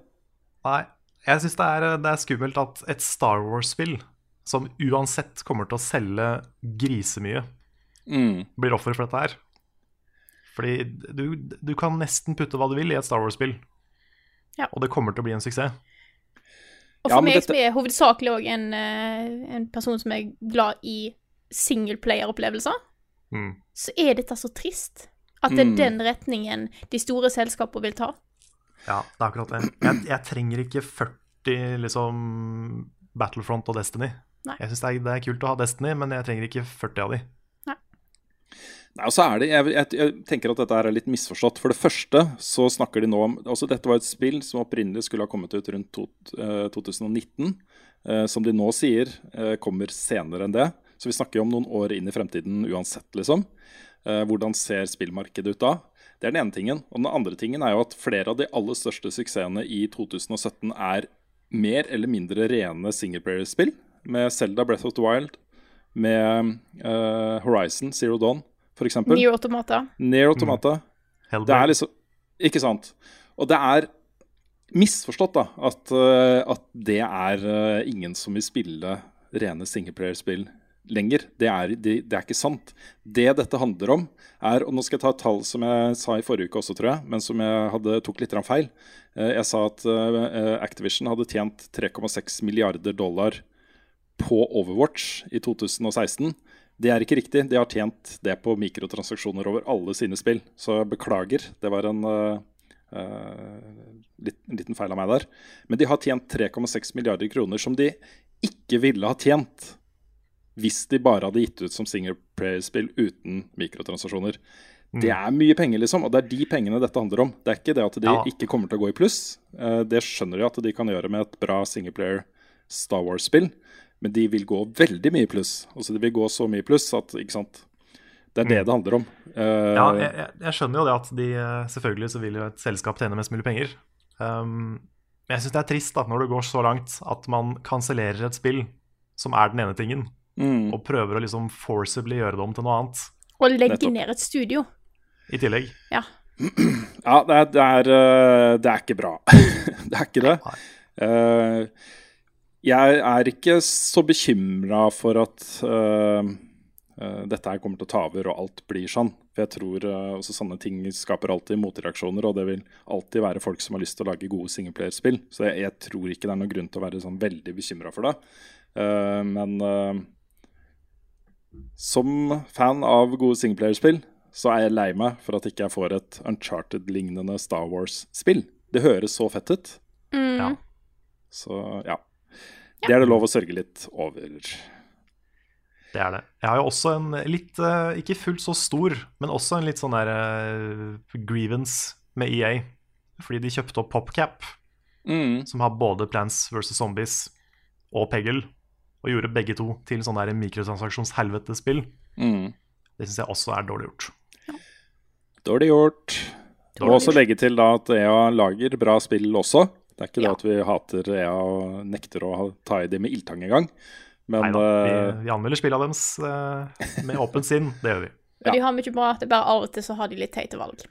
[SPEAKER 2] Nei, jeg syns det, det er skummelt at et Star Wars-spill, som uansett kommer til å selge grisemye,
[SPEAKER 3] Mm.
[SPEAKER 2] blir offer for dette her. Fordi du, du kan nesten putte hva du vil i et Star Wars-spill,
[SPEAKER 1] Ja.
[SPEAKER 2] og det kommer til å bli en suksess.
[SPEAKER 1] Og for
[SPEAKER 3] ja,
[SPEAKER 1] meg
[SPEAKER 3] dette-
[SPEAKER 1] som er hovedsakelig òg en, eh, en person som er glad i singleplayer-opplevelser,
[SPEAKER 2] Mm.
[SPEAKER 1] så er dette så trist. At det er
[SPEAKER 3] Mm.
[SPEAKER 1] den retningen de store selskapene vil ta.
[SPEAKER 2] Ja, det er akkurat det. Jeg, jeg trenger ikke 40 liksom Battlefront og Destiny.
[SPEAKER 1] Nei.
[SPEAKER 2] Jeg syns det, det er kult å ha Destiny, men jeg trenger ikke 40 av de.
[SPEAKER 3] Nei, og så er det, jeg, jeg, jeg tenker at dette er litt misforstått. For det første så snakker de nå om altså Dette var et spill som opprinnelig skulle ha kommet ut rundt to, eh, 2019. eh, som de nå sier eh, kommer senere enn det. Så vi snakker jo om noen år inn i fremtiden uansett, liksom. Eh, hvordan ser spillmarkedet ut da? Det er den ene tingen. Og den andre tingen er jo at flere av de aller største suksessene i 2017 er mer eller mindre rene singleplayer-spill. Med Zelda Breath of the Wild med eh, Horizon Zero Dawn, f.eks.
[SPEAKER 1] Near Automata.
[SPEAKER 3] Near Automata. Det er liksom Ikke sant. Og det er misforstått, da, at, eh, at det er eh, ingen som vil spille rene singleplayer-spill lenger. Det er, det, det er ikke sant. Det dette handler om, er Og nå skal jeg ta et tall som jeg sa i forrige uke også, tror jeg, men som jeg hadde, tok litt feil. Eh, Jeg sa at Activision hadde tjent 3,6 milliarder dollar på Overwatch i 2016. Det er ikke riktig. De har tjent det på mikrotransaksjoner over alle sine spill. Så beklager, det var en uh, litt, en liten feil av meg der. Men de har tjent 3,6 milliarder kroner som de ikke ville ha tjent hvis de bare hadde gitt ut som singleplayer-spill uten mikrotransaksjoner. Det er mye penger, liksom, og det er de pengene dette handler om. Det er ikke det at de
[SPEAKER 2] Ja.
[SPEAKER 3] ikke kommer til å gå i pluss. Eh, Det skjønner de at de kan gjøre med et bra singleplayer Star Wars-spill, men de vil gå veldig mye i pluss. Altså, Det vil gå så mye i pluss at ikke sant? Det er det det handler om. Uh,
[SPEAKER 2] Ja, jeg, jeg, skjønner jo det at de eh, Selvfølgelig så vil jo et selskap tjene mest mulig penger. Um, men jeg syns det er trist da, når det går så langt at man kansellerer et spill som er den ene tingen,
[SPEAKER 3] mm,
[SPEAKER 2] og prøver å liksom forcibly gjøre det om til noe annet
[SPEAKER 1] Og legge ned et studio.
[SPEAKER 2] i tillegg.
[SPEAKER 1] Ja.
[SPEAKER 3] ja, det er, det, er, eh, det er ikke bra. det er ikke det.
[SPEAKER 2] Nei.
[SPEAKER 3] Jeg er ikke så bekymra for at uh, eh, dette her kommer til å ta over og alt blir sånn. For jeg tror uh, også sånne ting skaper alltid motreaksjoner, og det vil alltid være folk som har lyst til å lage gode singleplayerspill. Så jeg, jeg tror ikke det er noen grunn til å være sånn veldig bekymra for det. Eh, men som fan av gode singleplayerspill, så er jeg lei meg for at ikke jeg får et Uncharted-lignende Star Wars-spill. Det høres så fett ut.
[SPEAKER 1] Mm.
[SPEAKER 2] Ja.
[SPEAKER 3] Så ja. Det er det lov å sørge litt over.
[SPEAKER 2] Det er det. Jeg har jo også en litt, eh, ikke fullt så stor, men også en litt sånn der eh, grievance med EA. Fordi de kjøpte opp PopCap,
[SPEAKER 3] Mm.
[SPEAKER 2] som har både Plants vs. Zombies og Peggle, og gjorde begge to til sånn der mikrotransaksjonshelvetespill.
[SPEAKER 3] Mm.
[SPEAKER 2] Det syns jeg også er dårlig gjort.
[SPEAKER 3] Dårlig gjort. Må også legge til da at EA lager bra spill også. Det er ikke
[SPEAKER 1] Ja.
[SPEAKER 3] det at vi hater EA og nekter å ta i det med ildtang engang. Men
[SPEAKER 2] Neida,
[SPEAKER 3] eh,
[SPEAKER 2] vi, vi anmelder spillene deres eh, med åpent sinn. Det gjør vi.
[SPEAKER 1] Og de har mye bra, det er bare av og til så har de litt teite valg.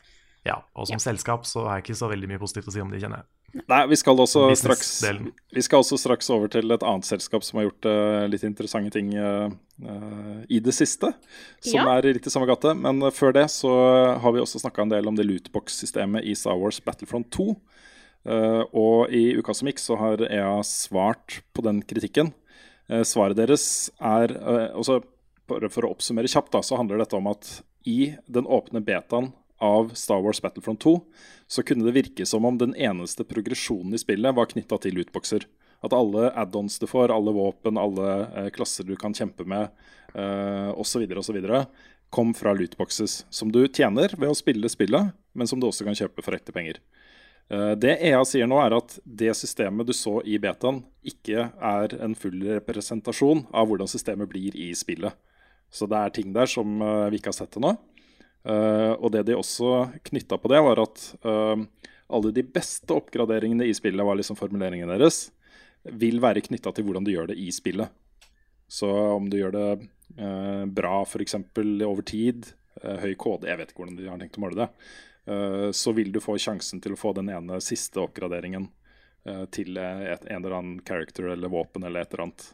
[SPEAKER 2] Ja, Og som selskap så er jeg ikke så veldig mye positivt å si om de, kjenner jeg.
[SPEAKER 3] Nei, vi skal også straks Vi skal også straks over til et annet selskap som har gjort uh, litt interessante ting uh, eh, i det siste. Som
[SPEAKER 1] Ja.
[SPEAKER 3] er litt i samme gate. Men før det så har vi også snakka en del om det lootbox-systemet i Star Wars Battlefront 2. Eh, og i uka som gikk så har EA svart på den kritikken. Eh, svaret deres er eh, også for å oppsummere kjapt, da, så handler dette om at i den åpne betaen av Star Wars Battlefront 2 så kunne det virke som om den eneste progresjonen i spillet var knytta til lootboxer. At alle add-ons du får, alle våpen, alle klasser du kan kjempe med eh, osv., osv., kom fra lootboxes. Som du tjener ved å spille spillet, men som du også kan kjøpe for ekte penger. Eh, Det EA sier nå, er at det systemet du så i betaen, ikke er en full representasjon av hvordan systemet blir i spillet. Så det er ting der som eh, vi ikke har sett ennå. Uh, og det de også knytta på det, var at alle de beste oppgraderingene i spillet, var liksom formuleringen deres, vil være knytta til hvordan du gjør det i spillet. Så om du gjør det uh, bra f.eks. over tid, høy kode, jeg vet ikke hvordan de har tenkt å måle det, så vil du få sjansen til å få den ene siste oppgraderingen uh, til et, en eller annen character eller våpen eller et eller annet.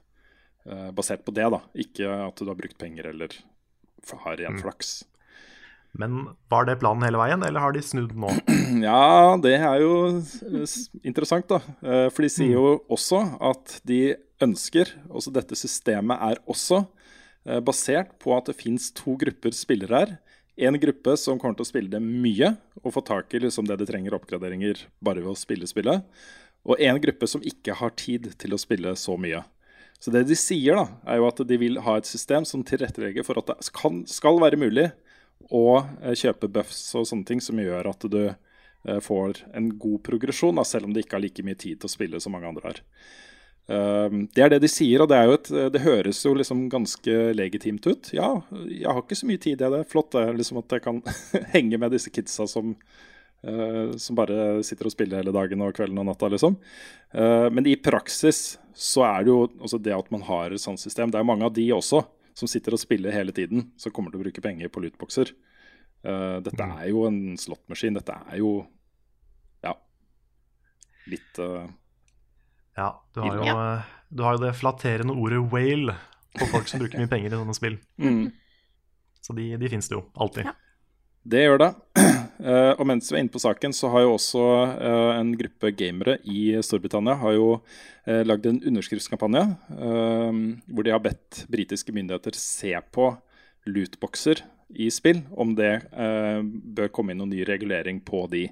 [SPEAKER 3] Uh, basert på det, da. Ikke at du har brukt penger eller har ren
[SPEAKER 2] Mm.
[SPEAKER 3] flaks.
[SPEAKER 2] Men var det planen hele veien, eller har de snudd nå?
[SPEAKER 3] Ja, det er jo eh, interessant, da. Eh, For de sier jo også at de ønsker Altså dette systemet er også eh, basert på at det fins to grupper spillere her. En gruppe som kommer til å spille det mye og få tak i liksom det de trenger oppgraderinger bare ved å spille spillet. Og en gruppe som ikke har tid til å spille så mye. Så det de sier, da, er jo at de vil ha et system som tilrettelegger for at det kan, skal være mulig å eh, kjøpe buffs og sånne ting som gjør at du eh, får en god progresjon, selv om de ikke har like mye tid til å spille som mange andre har. Um, det er det de sier, og det, er jo et, det høres jo liksom ganske legitimt ut. Ja, jeg har ikke så mye tid i det. Flott det er liksom at jeg kan henge med disse kidsa som, eh, som bare sitter og spiller hele dagen og kvelden og natta, liksom. Eh, men i praksis så er det jo det at man har et sånt system. Det er mange av de også som sitter og spiller hele tiden, som kommer til å bruke penger på lootboxer. Uh, dette
[SPEAKER 2] Mm.
[SPEAKER 3] er jo en slåttmaskin. Dette er jo ja litt
[SPEAKER 2] Ja, du har jo,
[SPEAKER 1] Ja.
[SPEAKER 2] eh, du har jo det flatterende ordet whale på folk som bruker mye penger i sånne spill.
[SPEAKER 3] mm.
[SPEAKER 2] Så de, de fins det jo alltid.
[SPEAKER 1] Ja.
[SPEAKER 3] Det gjør det. Uh, og mens vi er inne på saken, så har jo også uh, en gruppe gamere i Storbritannia har jo uh, lagd en underskriftskampanje eh, hvor de har bedt britiske myndigheter se på lootboxer i spill, om det eh, bør komme inn noen ny regulering på de.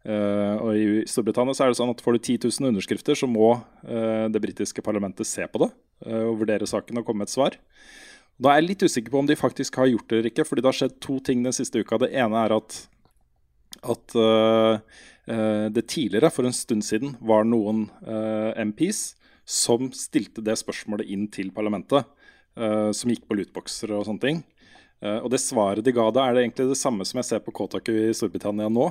[SPEAKER 3] Eh, og I Storbritannia så er det sånn at får du 10 000 underskrifter, så må eh, det britiske parlamentet se på det eh, og vurdere saken og komme med et svar. Da er jeg litt usikker på om de faktisk har gjort det eller ikke, fordi det har skjedd to ting den siste uka. Det ene er at, at uh, det tidligere, for en stund siden, var noen uh, MPs som stilte det spørsmålet inn til parlamentet, Uh, som gikk på lootboxer og sånne ting. Eh, og det svaret de ga da, er det egentlig det samme som jeg ser på Kotaku i Storbritannia nå.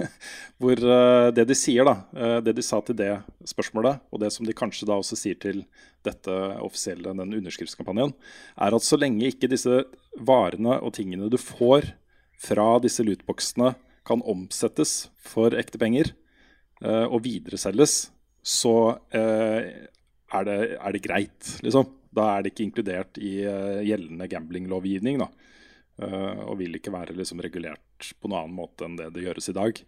[SPEAKER 3] Hvor eh, det de sier, da, eh, det de sa til det spørsmålet, og det som de kanskje da også sier til dette offisielle, den underskriftskampanjen, er at så lenge ikke disse varene og tingene du får fra disse lootboxene kan omsettes for ekte penger og videreselges, så er, det, er det greit, liksom. Da er det ikke inkludert i eh, gjeldende gamblinglovgivning, da. Eh, og vil ikke være liksom, regulert på noen annen måte enn det det gjøres i dag.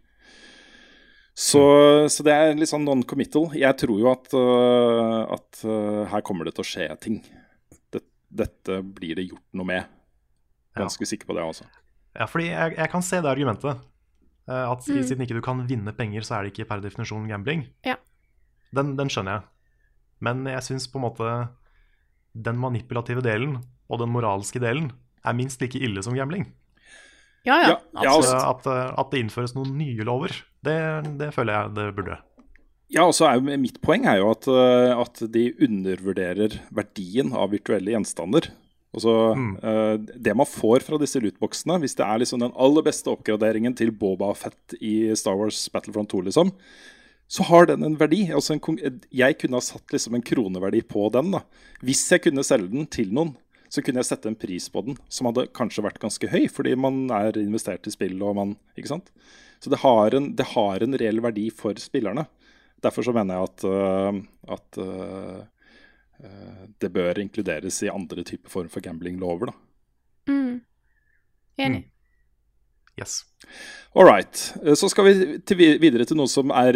[SPEAKER 3] Så, så det er litt sånn non-committal. Jeg tror jo at, øh, at her kommer det til å skje ting. Det, dette blir det gjort noe med. Ganske sikker på det, altså.
[SPEAKER 2] Ja, fordi jeg, jeg kan se det argumentet. eh, At
[SPEAKER 1] Mm.
[SPEAKER 2] siden ikke du kan vinne penger, så er det ikke per definisjon gambling.
[SPEAKER 1] Ja.
[SPEAKER 2] Den, den skjønner jeg. Men jeg syns på en måte den manipulative delen og den moralske delen er minst like ille som gambling.
[SPEAKER 1] Ja, ja.
[SPEAKER 3] Altså-
[SPEAKER 2] at, eh, at det innføres noen nye lover, det, det føler jeg det burde.
[SPEAKER 3] Ja, og så er jo Mitt poeng er jo at, øh, at de undervurderer verdien av virtuelle gjenstander. Altså,
[SPEAKER 2] Mm.
[SPEAKER 3] øh, Det man får fra disse lootboxene, hvis det er liksom den aller beste oppgraderingen til Boba Fett i Star Wars Battlefront 2, liksom, så har den en verdi. Altså en, jeg kunne ha satt liksom en kroneverdi på den. da. Hvis jeg kunne selge den til noen, så kunne jeg sette en pris på den som hadde kanskje vært ganske høy, fordi man er investert i spill og man Ikke sant? Så det har en, det har en reell verdi for spillerne. Derfor så mener jeg at, uh, at uh, uh, det bør inkluderes i andre typer form for gamblinglover. da.
[SPEAKER 1] Mm. Enig.
[SPEAKER 2] Yes.
[SPEAKER 3] All right. Så skal vi til, videre til noe som er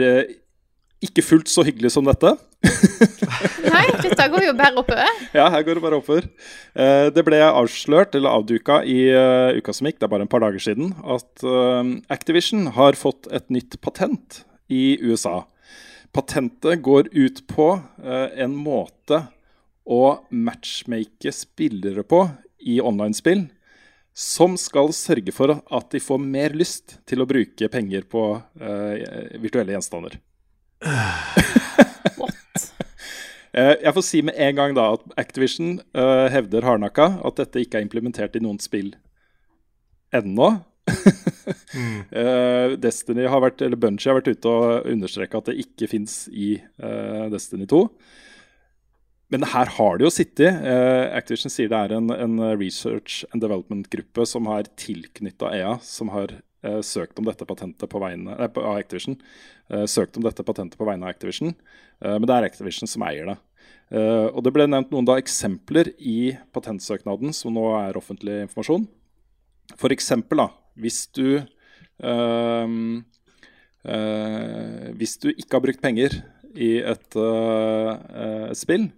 [SPEAKER 3] ikke fullt så hyggelig som dette.
[SPEAKER 1] Nei, dette går jo bare oppover.
[SPEAKER 3] Ja, her går det bare oppover. Eh, Det ble avslørt, eller avduka, i eh, uka som gikk, det er bare en par dager siden, at eh, Activision har fått et nytt patent i USA. Patentet går ut på eh, en måte å matchmake spillere på i online-spill som skal sørge for at de får mer lyst til å bruke penger på eh, virtuelle gjenstander.
[SPEAKER 1] What?
[SPEAKER 3] Eh, Jeg får si med en gang da at Activision uh, hevder hardnakka at dette ikke er implementert i noen spill ennå.
[SPEAKER 2] Mm.
[SPEAKER 3] uh, Destiny har vært, eller Bungie har vært ute og understreka at det ikke fins i uh, Destiny 2. Men her har det jo sittet. Uh, Activision sier det er en, en research and development-gruppe som har tilknytta EA, som har søkt om dette patentet på vegne nei, av Activision. Eh, søkt om dette patentet på vegne av Activision, eh, men det er Activision som eier det. Eh, og Det ble nevnt noen da eksempler i patentsøknaden, som nå er offentlig informasjon. For eksempel, da, hvis du ehm, eh, Hvis du ikke har brukt penger i et eh, eh, spill,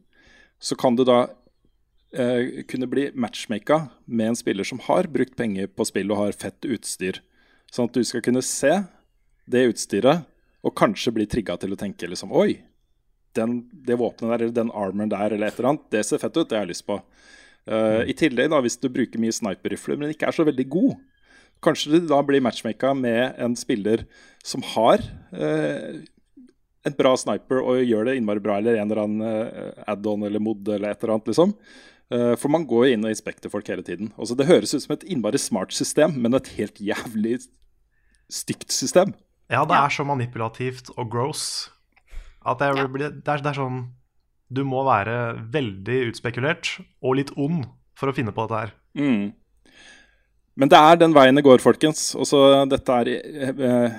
[SPEAKER 3] så kan du da eh, kunne bli matchmaka med en spiller som har brukt penger på spill og har fett utstyr. Sånn at du skal kunne se det utstyret og kanskje bli trigga til å tenke liksom Oi, den, det våpenet der eller den armoren der eller et eller annet, det ser fett ut, det har jeg lyst på. Eh, I tillegg, da, hvis du bruker mye sniperrifler, men ikke er så veldig god, kanskje du da blir matchmaka med en spiller som har uh, en bra sniper og gjør det innmari bra, eller en eller annen eh, add-on eller mod eller et eller annet, liksom. Eh, for man går jo inn og inspekter folk hele tiden. Altså, det høres ut som et innmari smart system, men et helt jævlig stygt system.
[SPEAKER 2] Ja, det er så manipulativt og gross at det, er, det, er, det er sånn Du må være veldig utspekulert og litt ond for å finne på dette her.
[SPEAKER 3] Mm. Men det er den veien det går, folkens. Og så dette er eh,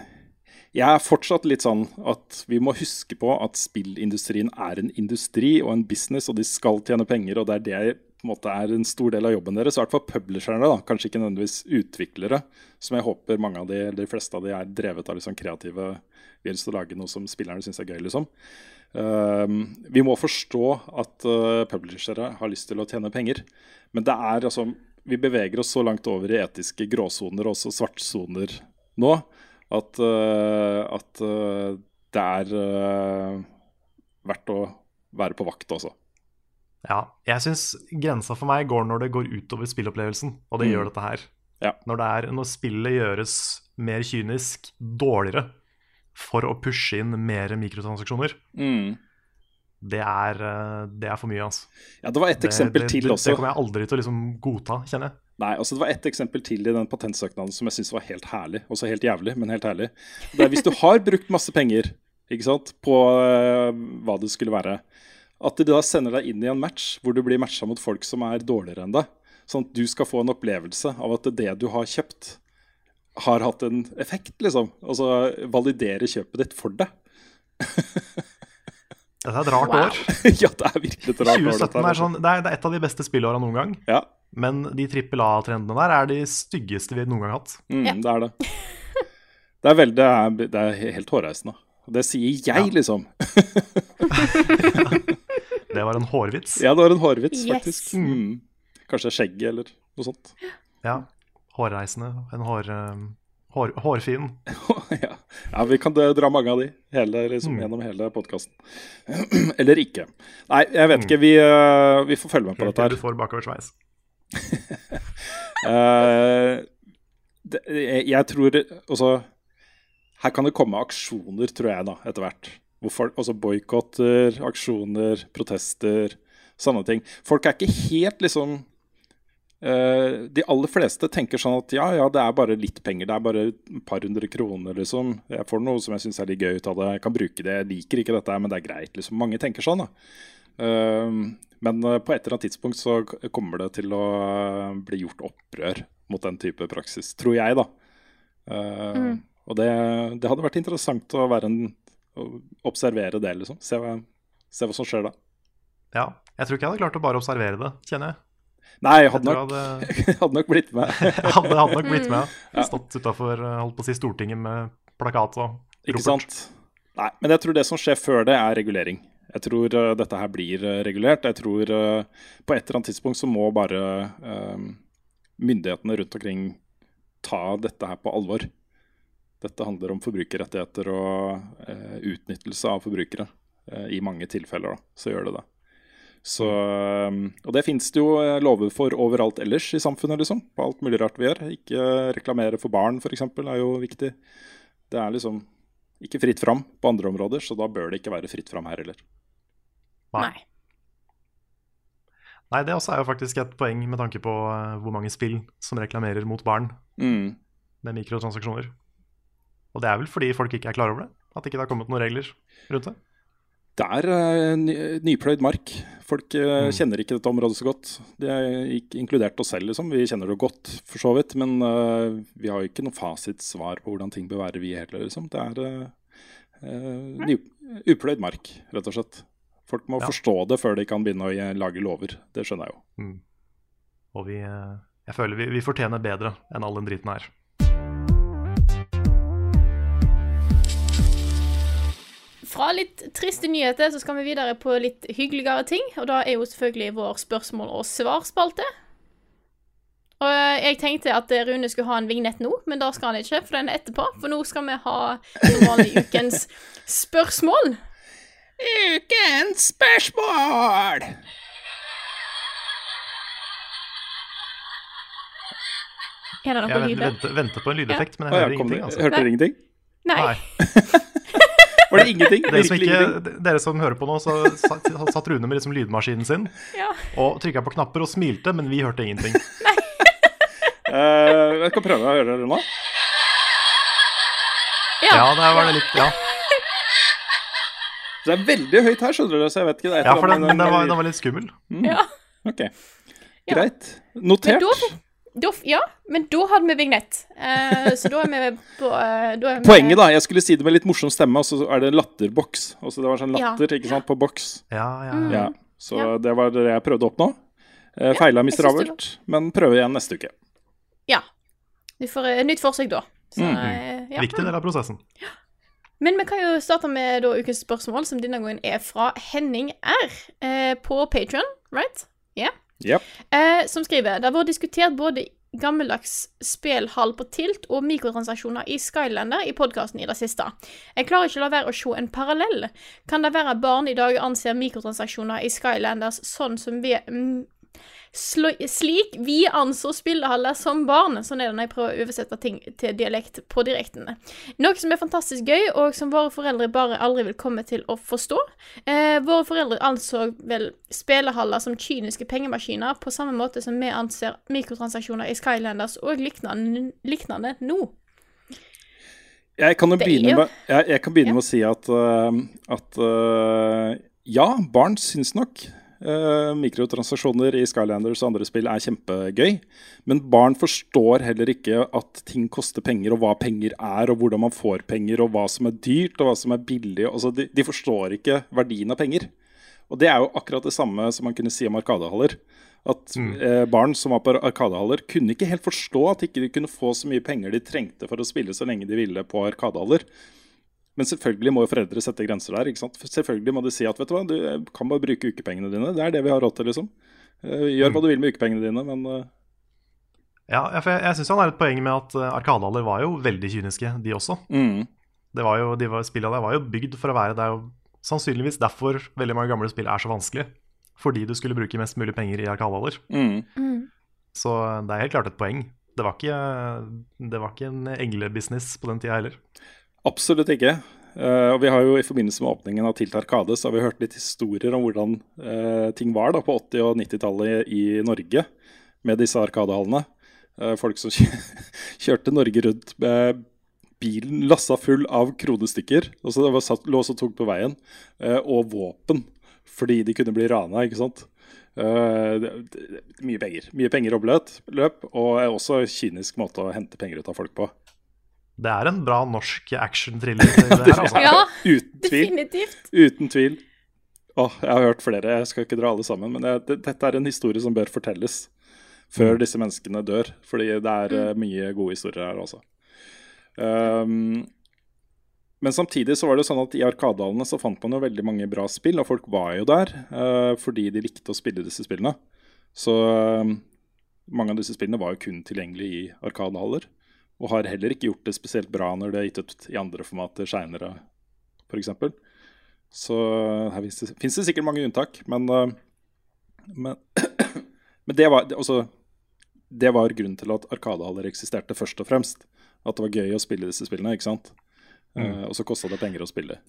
[SPEAKER 3] Jeg er fortsatt litt sånn at vi må huske på at spillindustrien er en industri og en business, og de skal tjene penger, og det er det på en måte er en stor del av jobben deres. I hvert fall publisherne, da, kanskje ikke nødvendigvis utviklere, som jeg håper mange av de, eller de fleste av de er drevet av liksom kreative Vi har å lage noe som spillerne syns er gøy, liksom. Um, vi må forstå at uh, publishere har lyst til å tjene penger, men det er altså vi beveger oss så langt over i etiske gråsoner og også svartsoner nå at, uh, at uh, det er uh, verdt å være på vakt også.
[SPEAKER 2] Ja, jeg syns grensa for meg går når det går utover spillopplevelsen, og det
[SPEAKER 3] Mm.
[SPEAKER 2] gjør dette her.
[SPEAKER 3] Ja.
[SPEAKER 2] Når, det er, når spillet gjøres mer kynisk, dårligere, for å pushe inn mer mikrotransaksjoner,
[SPEAKER 3] Mm.
[SPEAKER 2] det er, eh, det er for mye, altså.
[SPEAKER 3] Ja, Det var ett eksempel
[SPEAKER 2] det,
[SPEAKER 3] til
[SPEAKER 2] det,
[SPEAKER 3] også.
[SPEAKER 2] Det kommer jeg aldri til å liksom godta, kjenner jeg.
[SPEAKER 3] Nei, altså Det var ett eksempel til i den patentsøknaden som jeg syns var helt herlig. Også helt jævlig, men helt herlig. Det er Hvis du har brukt masse penger ikke sant, på uh, hva det skulle være, at de da sender deg inn i en match hvor du blir matcha mot folk som er dårligere enn deg, sånn at du skal få en opplevelse av at det du har kjøpt, har hatt en effekt, liksom. Altså validere kjøpet ditt for deg.
[SPEAKER 2] Dette er et rart
[SPEAKER 1] Wow.
[SPEAKER 2] år.
[SPEAKER 3] ja, det er virkelig et rart år,
[SPEAKER 2] 2017
[SPEAKER 3] dette
[SPEAKER 2] er, sånn, det er, det er et av de beste spillåra noen gang.
[SPEAKER 3] Ja,
[SPEAKER 2] Men de trippel A-trendene der er de styggeste vi noen gang har hatt.
[SPEAKER 3] mm,
[SPEAKER 1] Ja.
[SPEAKER 3] det er det. Det er, veldig, det er, det er helt hårreisende. Og det sier jeg,
[SPEAKER 2] Ja.
[SPEAKER 3] liksom.
[SPEAKER 2] Det var en hårvits.
[SPEAKER 3] Ja, det var en hårvits,
[SPEAKER 1] Yes.
[SPEAKER 3] faktisk. Mm. Kanskje skjegget eller noe sånt.
[SPEAKER 2] Ja. Hårreisende. En hår, eh, hår, hårfin.
[SPEAKER 3] ja. ja, vi kan dra mange av de hele, liksom,
[SPEAKER 2] Mm.
[SPEAKER 3] gjennom hele podkasten. eller ikke. Nei, jeg vet ikke. Vi, uh, vi får følge med på
[SPEAKER 2] Helt
[SPEAKER 3] dette
[SPEAKER 2] til
[SPEAKER 3] her.
[SPEAKER 2] du får bakoversveis.
[SPEAKER 3] uh, det, jeg, jeg tror Altså, her kan det komme aksjoner, tror jeg, da, etter hvert. Altså Boikotter, aksjoner, protester, sånne ting. Folk er ikke helt liksom eh, De aller fleste tenker sånn at ja, ja, det er bare litt penger. Det er bare et par hundre kroner, liksom. Jeg får noe som jeg syns er litt gøy ut av det. Jeg kan bruke det. Jeg liker ikke dette, men det er greit. liksom. Mange tenker sånn, da. Eh, men eh, på et eller annet tidspunkt så kommer det til å eh, bli gjort opprør mot den type praksis, tror jeg, da. Eh,
[SPEAKER 1] Mm.
[SPEAKER 3] Og det, det hadde vært interessant å være en å observere det, liksom. Se hva, se hva som skjer da.
[SPEAKER 2] Ja. Jeg tror ikke jeg hadde klart å bare observere det, kjenner jeg.
[SPEAKER 3] Nei, jeg hadde nok,
[SPEAKER 2] jeg hadde,
[SPEAKER 3] nok blitt med.
[SPEAKER 2] hadde, hadde nok blitt med.
[SPEAKER 3] Ja.
[SPEAKER 2] Stått utafor å si Stortinget med plakat og
[SPEAKER 3] Ikke sant? Nei, men jeg tror det som skjer før det, er regulering. Jeg tror uh, dette her blir uh, regulert. Jeg tror uh, på et eller annet tidspunkt så må bare eh, myndighetene rundt omkring ta dette her på alvor. Dette handler om forbrukerrettigheter og eh, utnyttelse av forbrukere. Eh, I mange tilfeller da, så gjør det det. Så, eh, og det finnes det jo eh, lover for overalt ellers i samfunnet, liksom. På alt mulig rart vi gjør. Ikke reklamere for barn, f.eks., er jo viktig. Det er liksom ikke fritt fram på andre områder, så da bør det ikke være fritt fram her heller.
[SPEAKER 2] Nei.
[SPEAKER 1] Nei.
[SPEAKER 2] Det også er jo faktisk et poeng med tanke på eh, hvor mange spill som reklamerer mot barn
[SPEAKER 3] Mm.
[SPEAKER 2] med mikrotransaksjoner. Og det er vel fordi folk ikke er klar over det? At ikke det har kommet noen regler rundt det?
[SPEAKER 3] Det er uh, ny, nypløyd mark. Folk eh,
[SPEAKER 2] Mm.
[SPEAKER 3] kjenner ikke dette området så godt. Det er ikke inkludert oss selv, liksom. Vi kjenner det godt, for så vidt. Men uh, vi har jo ikke noe fasitsvar på hvordan ting bør være, vi heller, liksom. Det er uh, upløyd mark, rett og slett. Folk må
[SPEAKER 2] Ja.
[SPEAKER 3] forstå det før de kan begynne å lage lover. Det skjønner jeg jo.
[SPEAKER 2] Mm. Og vi, jeg føler vi, vi fortjener bedre enn all den driten her.
[SPEAKER 1] Fra litt triste nyheter så skal vi videre på litt hyggeligere ting. Og da er jo selvfølgelig vår spørsmål- og svarspalte. Og eh, jeg tenkte at Rune skulle ha en vignett nå, men da skal han ikke, for den er etterpå. For nå skal vi ha som vanlig ukens spørsmål.
[SPEAKER 3] Ukens spørsmål!
[SPEAKER 1] Er det noe lyd der?
[SPEAKER 2] venter, venter på en lydeffekt, men jeg hører
[SPEAKER 3] ah, ja,
[SPEAKER 2] ingenting. Altså.
[SPEAKER 3] Hørte dere ingenting?
[SPEAKER 1] Nei.
[SPEAKER 2] Nei.
[SPEAKER 3] Var det ingenting?
[SPEAKER 2] Dere som, ikke,
[SPEAKER 3] ingenting?
[SPEAKER 2] dere som hører på nå, så satt, satt Rune med liksom lydmaskinen sin
[SPEAKER 1] Ja.
[SPEAKER 2] og trykka på knapper og smilte, men vi hørte ingenting.
[SPEAKER 3] uh, jeg kan prøve å høre det nå.
[SPEAKER 1] Ja.
[SPEAKER 2] Ja, der var det litt Ja,
[SPEAKER 3] Det er veldig høyt her, skjønner du, så jeg vet ikke. Det
[SPEAKER 2] ja for den,
[SPEAKER 3] den,
[SPEAKER 2] den, var, den var litt skummel.
[SPEAKER 3] Mm,
[SPEAKER 1] Ja.
[SPEAKER 3] Ok.
[SPEAKER 1] greit.
[SPEAKER 3] greit.
[SPEAKER 1] Men
[SPEAKER 3] Notert.
[SPEAKER 1] da, fikk- da, ja, men da hadde vi vignett. Uh, så da er vi på uh, da er vi,
[SPEAKER 3] Poenget, da. Jeg skulle si det med litt morsom stemme, og så er det latterboks. Altså, det var sånn
[SPEAKER 1] Ja.
[SPEAKER 3] latter ikke sant, på boks.
[SPEAKER 2] Ja, ja,
[SPEAKER 1] Mm.
[SPEAKER 2] ja.
[SPEAKER 3] Ja. Så
[SPEAKER 1] Ja.
[SPEAKER 3] det var det jeg prøvde å oppnå. Uh, Feila. Avert, men prøver igjen neste uke.
[SPEAKER 1] Ja. Du får et nytt forsøk da. Så,
[SPEAKER 3] mm.
[SPEAKER 1] eh, ja.
[SPEAKER 2] Viktig del av prosessen.
[SPEAKER 1] Men vi kan jo starte med da ukens spørsmål, som denne gangen er fra Henning R. Eh, på Patron, right?
[SPEAKER 3] Yep.
[SPEAKER 1] Eh, som skriver Det har vært diskutert både gammeldags spillhall på Tilt og mikrotransaksjoner i Skylander i podkasten i det siste. Jeg klarer ikke å la være å se en parallell. Kan det være at barn i dag anser mikrotransaksjoner i Skylanders sånn som vi mm, Slik vi anså spillehaller som barn. Sånn er det når jeg prøver å oversette ting til dialekt på direkten. Noe som er fantastisk gøy, og som våre foreldre bare aldri vil komme til å forstå. Eh, våre foreldre anså vel spillehaller som kyniske pengemaskiner, på samme måte som vi anser mikrotransaksjoner i Skylanders og lignende nå.
[SPEAKER 3] Jeg kan begynne med, jeg, jeg kan begynne med å si at, uh, at uh, ja, barn syns nok mikrotransaksjoner i Skylanders og andre spill er kjempegøy. Men barn forstår heller ikke at ting koster penger, og hva penger er, og hvordan man får penger, og hva som er dyrt, og hva som er billig. Altså, de, de forstår ikke verdien av penger. Og det er jo akkurat det samme som man kunne si om arkadehaller. At eh, barn som var på arkadehaller, kunne ikke helt forstå at ikke de kunne få så mye penger de trengte for å spille så lenge de ville på arkadehaller. Men selvfølgelig må jo foreldre sette grenser der. ikke sant? Selvfølgelig må de si at vet du hva, du kan bare bruke ukepengene dine. Det er det vi har råd til, liksom. Eh, Gjør hva du vil med ukepengene dine, men eh,
[SPEAKER 2] ja for jeg, jeg syns han har et poeng med at uh, arkadehaller var jo veldig kyniske, de også.
[SPEAKER 3] mm,
[SPEAKER 2] Det var jo, de var, Spillene der var jo bygd for å være Det er jo sannsynligvis derfor veldig mange gamle spill er så vanskelig. Fordi du skulle bruke mest mulig penger i arkadehaller.
[SPEAKER 3] mm.
[SPEAKER 2] Så det er helt klart et poeng. Det var ikke, det var ikke en englebusiness på den tida heller.
[SPEAKER 3] Absolutt ikke. Uh, og vi har jo I forbindelse med åpningen av Tilt Arkade så har vi hørt litt historier om hvordan uh, ting var da på 80- og 90-tallet i Norge med disse arkadehallene. Uh, folk som kjørte Norge rundt med bilen lassa full av kronestykker, og så det var satt, lå så tungt på veien, eh, og våpen fordi de kunne bli rana, ikke sant. Eh, det, det, mye penger. Mye penger omløp, løp, og også kynisk måte å hente penger ut av folk på.
[SPEAKER 2] Det er en bra norsk action-thriller. altså.
[SPEAKER 1] Ja,
[SPEAKER 3] Uten tvil.
[SPEAKER 1] definitivt.
[SPEAKER 3] Uten tvil. Åh, jeg har hørt flere, jeg skal ikke dra alle sammen. Men jeg, det, dette er en historie som bør fortelles før disse menneskene dør. Fordi det er mm. mye gode historier her, også. Um, men samtidig så var det sånn at i Arkadehallene så fant man jo veldig mange bra spill, og folk var jo der uh, fordi de likte å spille disse spillene. Så uh, mange av disse spillene var jo kun tilgjengelig i Arkadehaller. Og har heller ikke gjort det spesielt bra når det er gitt ut i andre formater seinere, f.eks. Så her fins det, det sikkert mange unntak, men, eh, men, men det, var, det, også, det var grunnen til at Arkadehaller eksisterte, først og fremst. At det var gøy å spille disse spillene, ikke sant. Eh, og så kosta det penger å spille.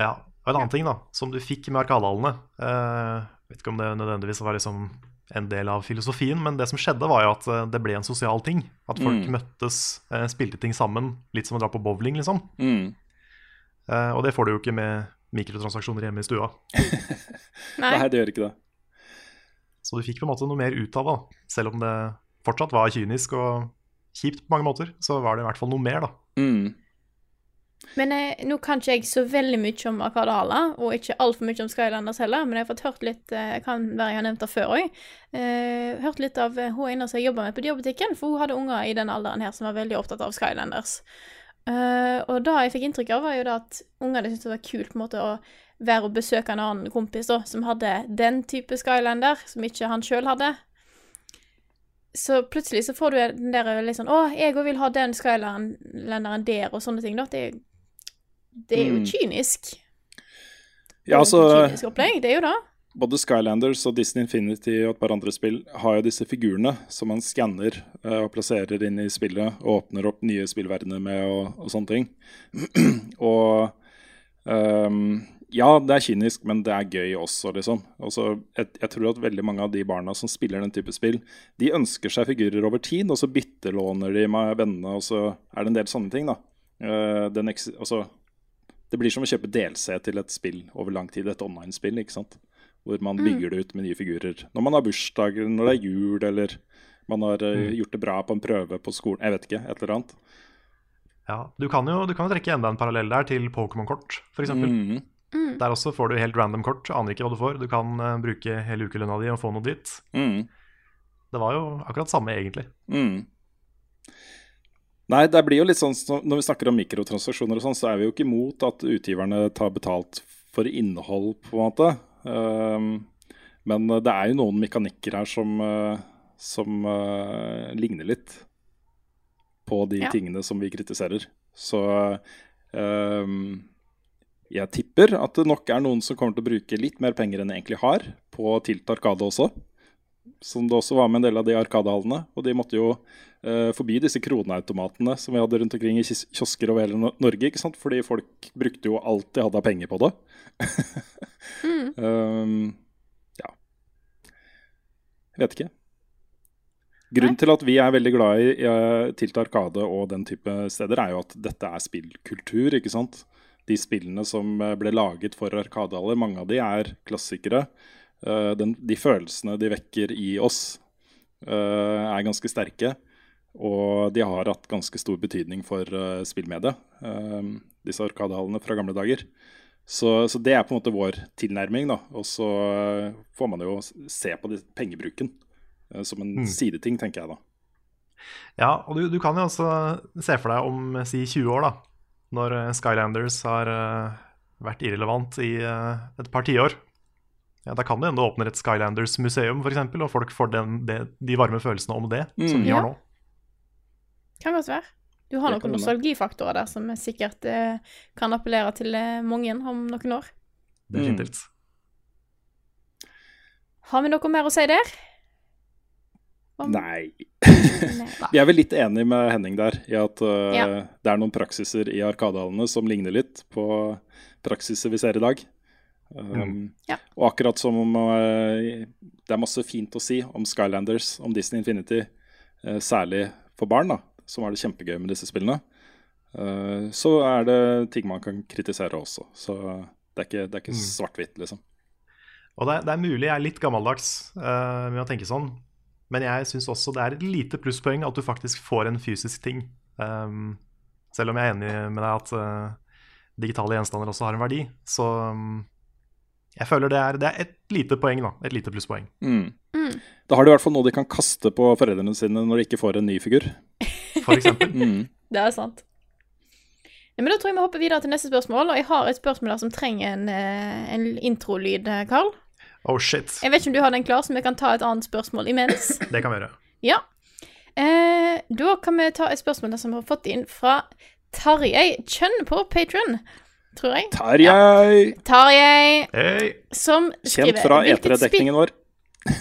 [SPEAKER 2] Ja, og En annen ting da, som du fikk med arkadehallene uh, Vet ikke om det nødvendigvis var liksom en del av filosofien, men det som skjedde, var jo at eh, det ble en sosial ting. At folk
[SPEAKER 3] Mm.
[SPEAKER 2] møttes, eh, spilte ting sammen, litt som å dra på bowling, liksom.
[SPEAKER 3] Mm.
[SPEAKER 2] Eh, og det får du jo ikke med mikrotransaksjoner hjemme i stua.
[SPEAKER 1] Nei.
[SPEAKER 3] Nei, det gjør ikke det.
[SPEAKER 2] Så du fikk på en måte noe mer ut av det. Selv om det fortsatt var kynisk og kjipt på mange måter, så var det i hvert fall noe mer, da.
[SPEAKER 3] Mm.
[SPEAKER 1] Men eh, nå kan ikke jeg så veldig mye om Akadala, og ikke altfor mye om Skylanders heller, men jeg har fått hørt litt eh, kan være jeg har nevnt det før òg. Eh, hørt litt av eh, hun ene som jeg jobba med på dyrebutikken, for hun hadde unger i den alderen her som var veldig opptatt av Skylanders. Eh, og det jeg fikk inntrykk av, var jo da at ungene syntes det var kult på en måte å være og besøke en annen kompis da, som hadde den type Skylander, som ikke han sjøl hadde. Så plutselig så får du den der litt sånn Å, jeg òg vil ha den Skylanderen der, og sånne ting, da. Det, det er jo
[SPEAKER 3] Mm.
[SPEAKER 1] kynisk.
[SPEAKER 3] Ja, altså,
[SPEAKER 1] Kynisk opplegg, det er jo det.
[SPEAKER 3] både Skylanders og Disney Infinity og et par andre spill har jo disse figurene som man skanner eh, og plasserer inn i spillet og åpner opp nye spillverdener med og, og sånne ting. og um, ja, det er kynisk, men det er gøy også, liksom. Altså, jeg, jeg tror at veldig mange av de barna som spiller den type spill, de ønsker seg figurer over tid, og så byttelåner de med vennene, og så er det en del sånne ting, da. Uh, den eks altså, det blir som å kjøpe DLC til et spill over lang tid, et online-spill, ikke sant. Hvor man bygger det ut med nye figurer. Når man har bursdag, eller når det er jul, eller man har eh,
[SPEAKER 2] Mm.
[SPEAKER 3] gjort det bra på en prøve på skolen. Jeg vet ikke, et eller annet.
[SPEAKER 2] Ja, du kan jo du kan jo trekke enda en parallell der til Pokémon-kort, f.eks.
[SPEAKER 3] Mm.
[SPEAKER 1] Mm.
[SPEAKER 2] Der også får du helt random kort, aner ikke hva du får. Du kan uh, bruke hele ukelønna di og få noe dritt.
[SPEAKER 3] Mm.
[SPEAKER 2] Det var jo akkurat samme, egentlig.
[SPEAKER 3] Mm. Nei, det blir jo litt sånn Når vi snakker om mikrotransaksjoner og sånn, så er vi jo ikke imot at utgiverne tar betalt for innhold, på en måte. Um, men det er jo noen mekanikker her som, uh, som uh, ligner litt på de
[SPEAKER 1] Ja.
[SPEAKER 3] tingene som vi kritiserer. Så um, jeg tipper at det nok er noen som kommer til å bruke litt mer penger enn de egentlig har, på Tilt Arkade også. Som det også var med en del av de arkadehallene. Og de måtte jo eh, forbi disse kroneautomatene som vi hadde rundt omkring i kiosker over hele Norge. ikke sant? Fordi folk brukte jo alt de hadde av penger på det.
[SPEAKER 1] Mm.
[SPEAKER 3] Um, ja. Jeg vet ikke. Grunnen til at vi er veldig glad i i Tilt Arkade og den type steder, er jo at dette er spillkultur. ikke sant? De spillene som eh, ble laget for Arkadehaller, mange av de er klassikere. Eh, den, de følelsene de vekker i oss, eh, er ganske sterke. Og de har hatt ganske stor betydning for uh, spillmediet, eh, disse Arkadehallene fra gamle dager. Så, så det er på en måte vår tilnærming. da, Og så eh, får man jo se på de, pengebruken eh, som en
[SPEAKER 2] Mm.
[SPEAKER 3] sideting, tenker jeg da.
[SPEAKER 2] Ja, og du, du kan jo også se for deg om si 20 år, da. Når eh, Skylanders har eh, vært irrelevant i eh, et par tiår. Ja, da kan det hende det åpner et Skylanders-museum, f.eks., og folk får den, de, de varme følelsene om det som
[SPEAKER 3] Mm.
[SPEAKER 2] vi har nå.
[SPEAKER 1] Kan godt være. Du har noen nostalgifaktorer der som sikkert eh, kan appellere til eh, mange om noen år.
[SPEAKER 2] Definitivt.
[SPEAKER 1] Har vi noe mer å si der? Om-
[SPEAKER 3] Nei.
[SPEAKER 1] Nei.
[SPEAKER 3] Vi er vel litt enig med Henning der i at uh,
[SPEAKER 1] Ja.
[SPEAKER 3] det er noen praksiser i Arkadehallene som ligner litt på praksiser vi ser i dag. Um,
[SPEAKER 2] Mm.
[SPEAKER 1] Ja.
[SPEAKER 3] Og akkurat som om uh, det er masse fint å si om Skylanders, om Disney Infinity, uh, særlig for barn, da, som har det kjempegøy med disse spillene, uh, så er det ting man kan kritisere også. Så det er ikke, det er ikke
[SPEAKER 2] Mm.
[SPEAKER 3] svart-hvitt, liksom.
[SPEAKER 2] Og det, er- det er mulig jeg er litt gammeldags eh, med å tenke sånn, men jeg syns også det er et lite plusspoeng at du faktisk får en fysisk ting. Um, selv om jeg er enig med deg at digitale gjenstander også har en verdi, så um, jeg føler det er, det er et lite poeng, da. Et lite plusspoeng.
[SPEAKER 3] Mm.
[SPEAKER 1] Mm.
[SPEAKER 3] Da har de i hvert fall noe de kan kaste på foreldrene sine når de ikke får en ny figur.
[SPEAKER 2] For eksempel.
[SPEAKER 3] Mm.
[SPEAKER 1] Det er sant. Ja, men Da tror jeg vi hopper videre til neste spørsmål. Og jeg har et spørsmål der som trenger en, eh, en introlyd, Karl. Carl.
[SPEAKER 2] Oh shit.
[SPEAKER 1] Jeg vet ikke om du har den klar, så vi kan ta et annet spørsmål imens.
[SPEAKER 2] Det kan vi gjøre.
[SPEAKER 1] Ja. Eh, da kan vi ta et spørsmål der som vi har fått inn fra Tarjei Kjønn på Patron, tror jeg.
[SPEAKER 3] Tarjei!
[SPEAKER 1] Tarjei,
[SPEAKER 2] Hey,
[SPEAKER 1] som skriver
[SPEAKER 3] Kjent fra E3-dekningen vår.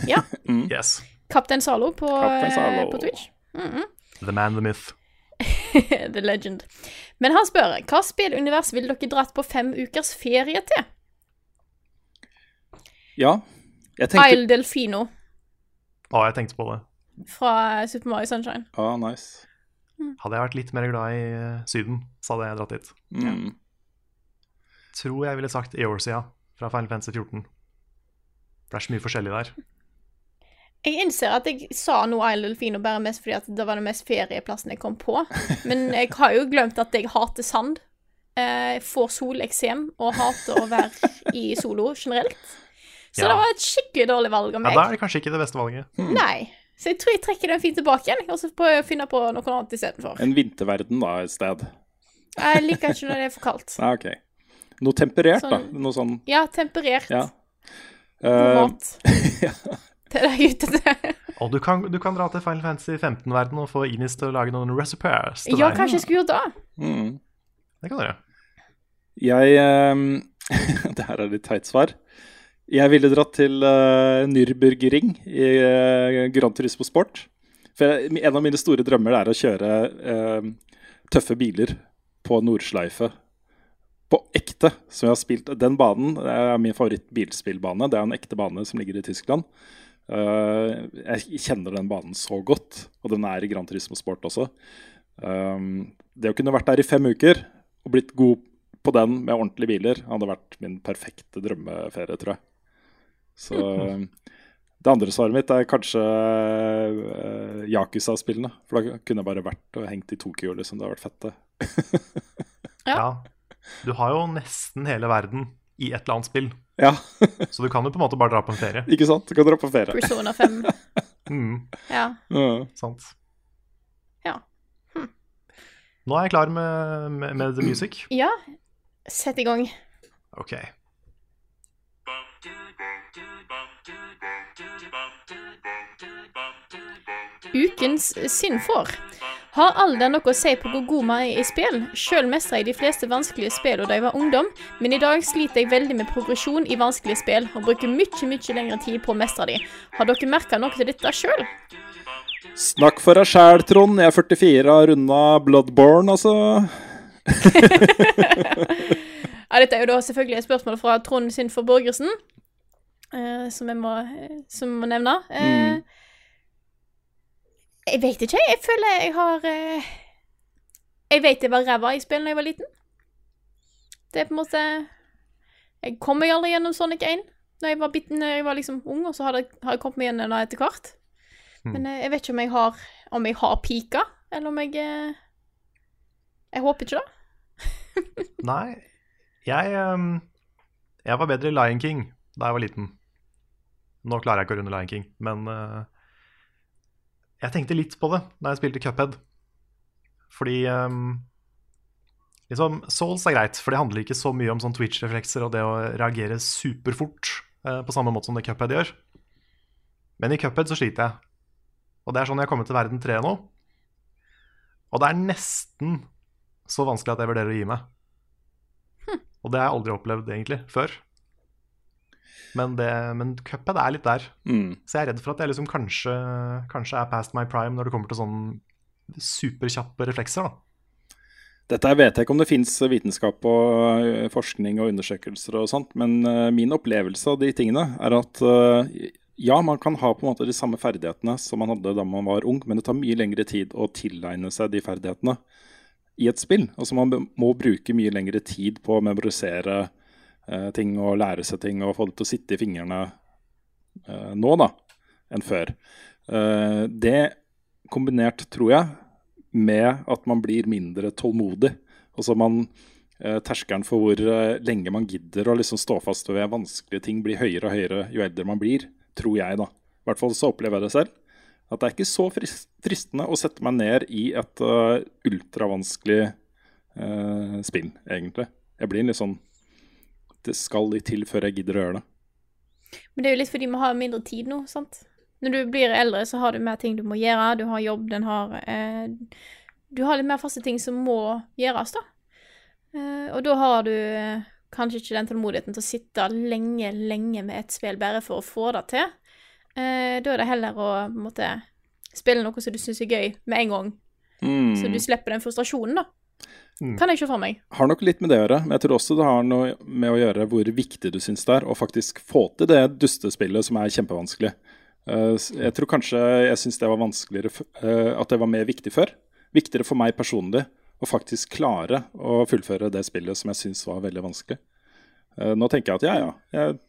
[SPEAKER 1] Ja.
[SPEAKER 3] Mm.
[SPEAKER 2] yes.
[SPEAKER 1] Kaptein Zalo på, eh, på Twitch. Mhm.
[SPEAKER 2] The man, the myth.
[SPEAKER 1] The legend. Men han spør hva spillunivers ville dere dratt på fem ukers ferie til?
[SPEAKER 3] Ja. Jeg tenkte
[SPEAKER 1] Isle Delfino
[SPEAKER 2] Å, jeg tenkte på det.
[SPEAKER 1] fra Super Mario Sunshine.
[SPEAKER 3] Ja, nice.
[SPEAKER 2] Hadde jeg vært litt mer glad i eh, Syden, så hadde jeg dratt dit.
[SPEAKER 3] Mm.
[SPEAKER 2] Tror jeg ville sagt Eorzea fra Final Fantasy 14. Det er så mye forskjellig der.
[SPEAKER 1] Jeg innser at jeg sa noe Isle Delfino bare mest fordi at det var den mest ferieplassen jeg kom på. Men jeg har jo glemt at jeg hater sand. Eh, Jeg får soleksem og hater å være i solo generelt. Så
[SPEAKER 2] Ja.
[SPEAKER 1] det var et skikkelig dårlig valg av
[SPEAKER 2] Ja. Da er det kanskje ikke det beste valget.
[SPEAKER 1] Nei. Så jeg tror jeg trekker den fint tilbake igjen, og så prøver jeg å finne på noe annet istedenfor.
[SPEAKER 3] En vinterverden, da, et sted.
[SPEAKER 1] Jeg liker ikke når det er for kaldt.
[SPEAKER 3] Ja, OK. Noe temperert, da.
[SPEAKER 1] Sånn-
[SPEAKER 3] Noe sånn
[SPEAKER 1] Ja, temperert.
[SPEAKER 3] Ja. Uh,
[SPEAKER 1] mat. Det er er ute etter.
[SPEAKER 2] Og du kan, du kan dra til Final Fantasy 15-verden og få Inis til å lage noen recipes til
[SPEAKER 1] Ja,
[SPEAKER 2] deg.
[SPEAKER 1] kanskje jeg skulle gjort det.
[SPEAKER 3] mm.
[SPEAKER 2] Det kan du gjøre.
[SPEAKER 3] Jeg ehm, Det her er litt teit svar. Jeg ville dratt til uh, Nürburgring i uh, Grand Turismo Sport. For jeg, en av mine store drømmer er å kjøre uh, tøffe biler på Nordschleife. På ekte, som jeg har spilt. Den banen er min favoritt-bilspillbane. Det er en ekte bane som ligger i Tyskland. Uh, jeg kjenner den banen så godt, og den er i Grand Turismo Sport også. Um, det å kunne vært der i fem uker og blitt god på den med ordentlige biler, hadde vært min perfekte drømmeferie, tror jeg. Så det andre svaret mitt er kanskje uh, Yakuza-spillene. For da kunne jeg bare vært og hengt i Tokyo, liksom. Det hadde vært fett, det.
[SPEAKER 1] Ja.
[SPEAKER 2] Du har jo nesten hele verden i et eller annet spill,
[SPEAKER 3] Ja,
[SPEAKER 2] så du kan jo på en måte bare dra på en ferie.
[SPEAKER 3] ikke sant? Du kan dra på ferie.
[SPEAKER 1] Persona 5.
[SPEAKER 2] Mm,
[SPEAKER 1] Ja.
[SPEAKER 3] Ja.
[SPEAKER 2] sant.
[SPEAKER 1] Ja.
[SPEAKER 2] Nå er jeg klar med, med, med the music.
[SPEAKER 1] ja. Sett i gang.
[SPEAKER 2] Ok.
[SPEAKER 1] Ukens synd får. Har alder noe å si på hvor god man er i spill? Sjøl mestra jeg de fleste vanskelige spill da jeg var ungdom, men i dag sliter jeg veldig med progresjon i vanskelige spill og bruker mye, mye lengre tid på å mestre de. Har dere merka noe til dette sjøl?
[SPEAKER 3] Snakk for deg sjæl, Trond. Jeg er 44 og har runda Bloodborne, altså.
[SPEAKER 1] Ja, dette er jo da selvfølgelig et spørsmål fra Trond Sinfor Borgersen, eh, som jeg må, eh, som må nevne. Eh, Jeg vet ikke, jeg føler jeg har eh, Jeg vet jeg var ræva i spill da jeg var liten. Det er på en måte Jeg kom meg aldri gjennom Sonic 1 da jeg var, bitten, når jeg var liksom ung, og så har, jeg, har jeg kommet meg gjennom det etter hvert.
[SPEAKER 2] Mm.
[SPEAKER 1] Men eh, jeg vet ikke om jeg har Om jeg har pika, eller om jeg eh, Jeg håper ikke det.
[SPEAKER 2] Nei, jeg, ehm, jeg var bedre i Lion King da jeg var liten. Nå klarer jeg ikke å runde Lion King, men jeg tenkte litt på det da jeg spilte Cuphead. Fordi um, liksom, Souls er greit, for det handler ikke så mye om sånn Twitch-reflekser og det å reagere superfort uh, på samme måte som det Cuphead gjør. Men i Cuphead så sliter jeg. Og det er sånn jeg har kommet til verden 3 nå. Og det er nesten så vanskelig at jeg vurderer å gi meg. Og det har jeg aldri opplevd egentlig før. Men, det, men Cuphead er litt der.
[SPEAKER 3] Mm.
[SPEAKER 2] Så jeg er redd for at jeg liksom kanskje, kanskje er past my prime når det kommer til sånn superkjappe reflekser. da.
[SPEAKER 3] Dette vet jeg ikke om det fins vitenskap og forskning og undersøkelser og sånt, men min opplevelse av de tingene er at ja, man kan ha på en måte de samme ferdighetene som man hadde da man var ung, men det tar mye lengre tid å tilegne seg de ferdighetene i et spill. Altså Man må bruke mye lengre tid på å memorisere eh, ting og lære seg ting og få det til å sitte i fingrene eh, nå da, enn før. Eh, det kombinert, tror jeg, med at man blir mindre tålmodig. Altså man, eh, Terskelen for hvor eh, lenge man gidder å liksom stå fast ved vanskelige ting, blir høyere og høyere jo eldre man blir, tror jeg. da. I hvert fall så opplever jeg det selv. At det er ikke så fris- fristende å sette meg ned i et uh, ultravanskelig uh, spill, egentlig. Jeg blir litt sånn Det skal litt til før jeg gidder å gjøre det.
[SPEAKER 1] Men det er jo litt fordi vi har mindre tid nå, sant? Når du blir eldre, så har du mer ting du må gjøre. Du har jobb, den har eh, Du har litt mer faste ting som må gjøres, da. Eh, og da har du eh, kanskje ikke den tålmodigheten til å sitte lenge, lenge med et spill bare for å få det til. Eh, da er det heller å måtte, spille noe som du syns er gøy, med en gang.
[SPEAKER 3] Mm.
[SPEAKER 1] Så du slipper den frustrasjonen, da.
[SPEAKER 2] Mm.
[SPEAKER 1] Kan jeg ikke for meg.
[SPEAKER 3] har nok litt med det å gjøre, men jeg tror også det har noe med å gjøre hvor viktig du syns det er å faktisk få til det dustespillet som er kjempevanskelig. Eh, jeg tror kanskje jeg syns det var vanskeligere eh, At det var mer viktig før. Viktigere for meg personlig å faktisk klare å fullføre det spillet som jeg syns var veldig vanskelig. Eh, nå tenker jeg at ja, ja. Jeg,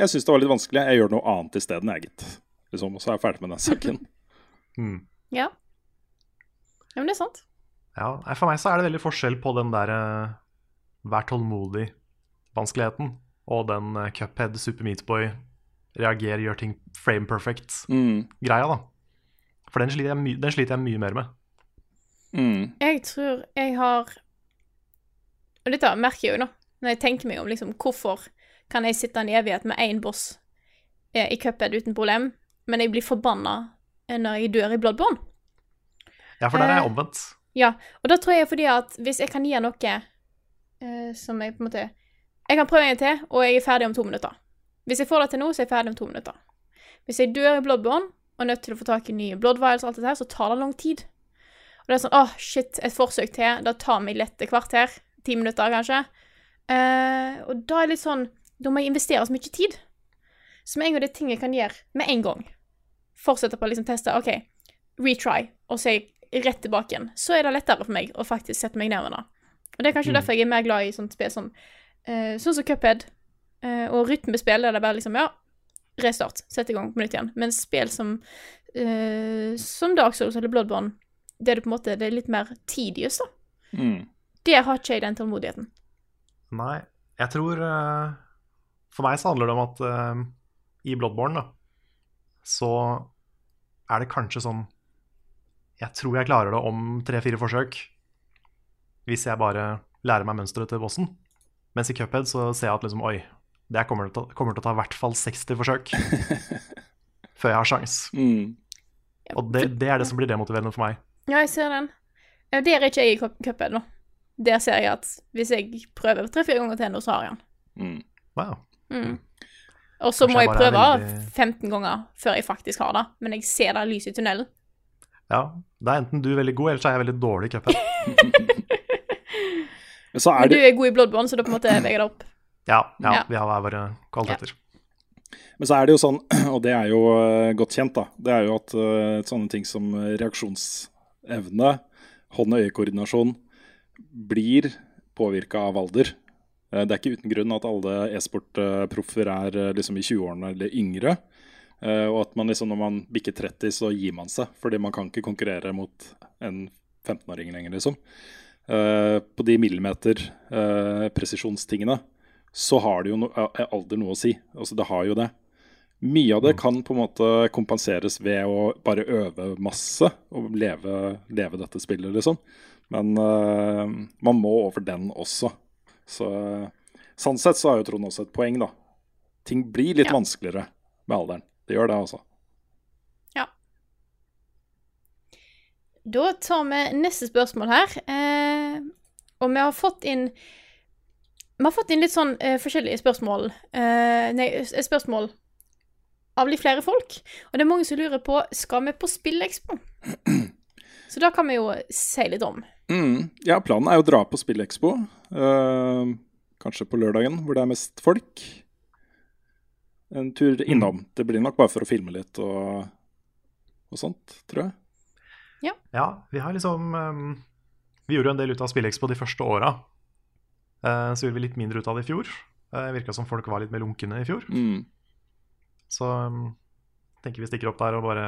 [SPEAKER 3] jeg syns det var litt vanskelig. Jeg gjør noe annet isteden, jeg, gitt. Liksom, og så er jeg ferdig med den saken.
[SPEAKER 2] Mm.
[SPEAKER 1] Ja. Ja, men det er sant.
[SPEAKER 2] Ja, For meg så er det veldig forskjell på den der uh, vær tålmodig-vanskeligheten og den uh, Cuphead, Super Meatboy, reager, gjør ting frame perfect-greia,
[SPEAKER 3] Mm.
[SPEAKER 2] da. For den sliter, jeg my den sliter jeg mye mer med.
[SPEAKER 3] Mm.
[SPEAKER 1] Jeg tror jeg har Og dette merker jeg jo nå, når jeg tenker meg om liksom hvorfor kan jeg sitte en evighet med én boss eh, i cuphead uten problem, men jeg blir forbanna når jeg dør i Bloodborne.
[SPEAKER 2] Ja, for der er jeg omvendt.
[SPEAKER 1] Ja, og da tror jeg fordi at hvis jeg kan gi noe eh, som jeg på en måte Jeg kan prøve en til, og jeg er ferdig om to minutter. Hvis jeg får det til nå, så er jeg ferdig om to minutter. Hvis jeg dør i Bloodborne og er nødt til å få tak i nye blood vials og alt dette her, så tar det lang tid. Og det er sånn åh, shit, et forsøk til. Det tar meg lett et kvarter. Ti minutter, kanskje. Eh, og da er det litt sånn Da må jeg investere så mye tid. Så med en gang det er ting jeg kan gjøre med en gang, fortsette på å liksom teste OK, retry, og så jeg rett tilbake igjen, så er det lettere for meg å faktisk sette meg ned med det. Og det er kanskje
[SPEAKER 2] Mm.
[SPEAKER 1] derfor jeg er mer glad i sånt spill som uh, Sånn som Cuphead. uh, og rytmespill er det bare liksom Ja, restart. Sett i gang på nytt igjen. Men spill som, uh, som Dark Souls eller Bloodborne, det er det på en måte det er litt mer tedious, da.
[SPEAKER 3] Mm.
[SPEAKER 1] Der har ikke jeg den tålmodigheten.
[SPEAKER 2] Nei, jeg tror uh, For meg så handler det om at uh, i Bloodborne, da, så er det kanskje sånn Jeg tror jeg klarer det om tre-fire forsøk. Hvis jeg bare lærer meg mønsteret til bossen. Mens i Cuphead så ser jeg at liksom, oi, det kommer til, å kommer til å ta i hvert fall 60 forsøk før jeg har sjans.
[SPEAKER 3] Mm.
[SPEAKER 2] Og det, det er det som blir demotiverende for meg.
[SPEAKER 1] Ja, jeg ser den. Det der er ikke jeg i Cuphead nå. Der ser jeg at hvis jeg prøver tre-fire ganger til nå, så har jeg den.
[SPEAKER 3] Mm.
[SPEAKER 2] Wow.
[SPEAKER 1] Mm. Og så må
[SPEAKER 2] jeg
[SPEAKER 1] prøve
[SPEAKER 2] veldig-
[SPEAKER 1] 15 ganger før jeg faktisk har det. Men jeg ser det lyset i tunnelen.
[SPEAKER 2] Ja, det er enten du er veldig god, eller så er jeg veldig dårlig i cupen.
[SPEAKER 3] Men så er
[SPEAKER 1] Men du er god i Bloodborne, så da på en måte veier det opp.
[SPEAKER 2] Ja, ja,
[SPEAKER 1] Ja.
[SPEAKER 2] vi har hver våre kvaliteter.
[SPEAKER 3] men så er det jo sånn, og det er jo eh, godt kjent, da, det er jo at eh, sånne ting som reaksjonsevne, hånd-og-øye-koordinasjon, blir påvirka av alder. Eh, Det er ikke uten grunn at alle e-sportproffer er eh, liksom i 20-årene eller yngre. Eh, Og at man liksom når man bikker 30, så gir man seg. Fordi man kan ikke konkurrere mot en 15-åring lenger, liksom. Eh, På de millimeter eh, så har det jo no alder noe å si. Altså det har jo det. Mye av det kan på en måte kompenseres ved å bare øve masse og leve, leve dette spillet, liksom. Men uh, man må over den også. Så sånn sett så har jo Trond også et poeng, da. Ting blir litt
[SPEAKER 1] Ja.
[SPEAKER 3] vanskeligere med alderen. Det gjør det, altså. Ja.
[SPEAKER 1] Da tar vi neste spørsmål her. Eh, og vi har fått inn Vi har fått inn litt sånn eh, forskjellige spørsmål. Eh, nei, spørsmål av litt flere folk. Og det er mange som lurer på skal vi på Spillekspo. Så da kan vi jo si litt om.
[SPEAKER 3] Mm. Ja, planen er jo å dra på Spillekspo. eh, kanskje på lørdagen, hvor det er mest folk. En tur innom. Det blir nok bare for å filme litt og, og sånt, tror jeg.
[SPEAKER 2] Ja, vi har liksom um, Vi gjorde jo en del ut av SpillExpo de første åra. Uh, så gjorde vi litt mindre ut av det i fjor. Uh, Virka som folk var litt mer lunkne i fjor.
[SPEAKER 3] Mm.
[SPEAKER 2] Så um, tenker vi stikker opp der og bare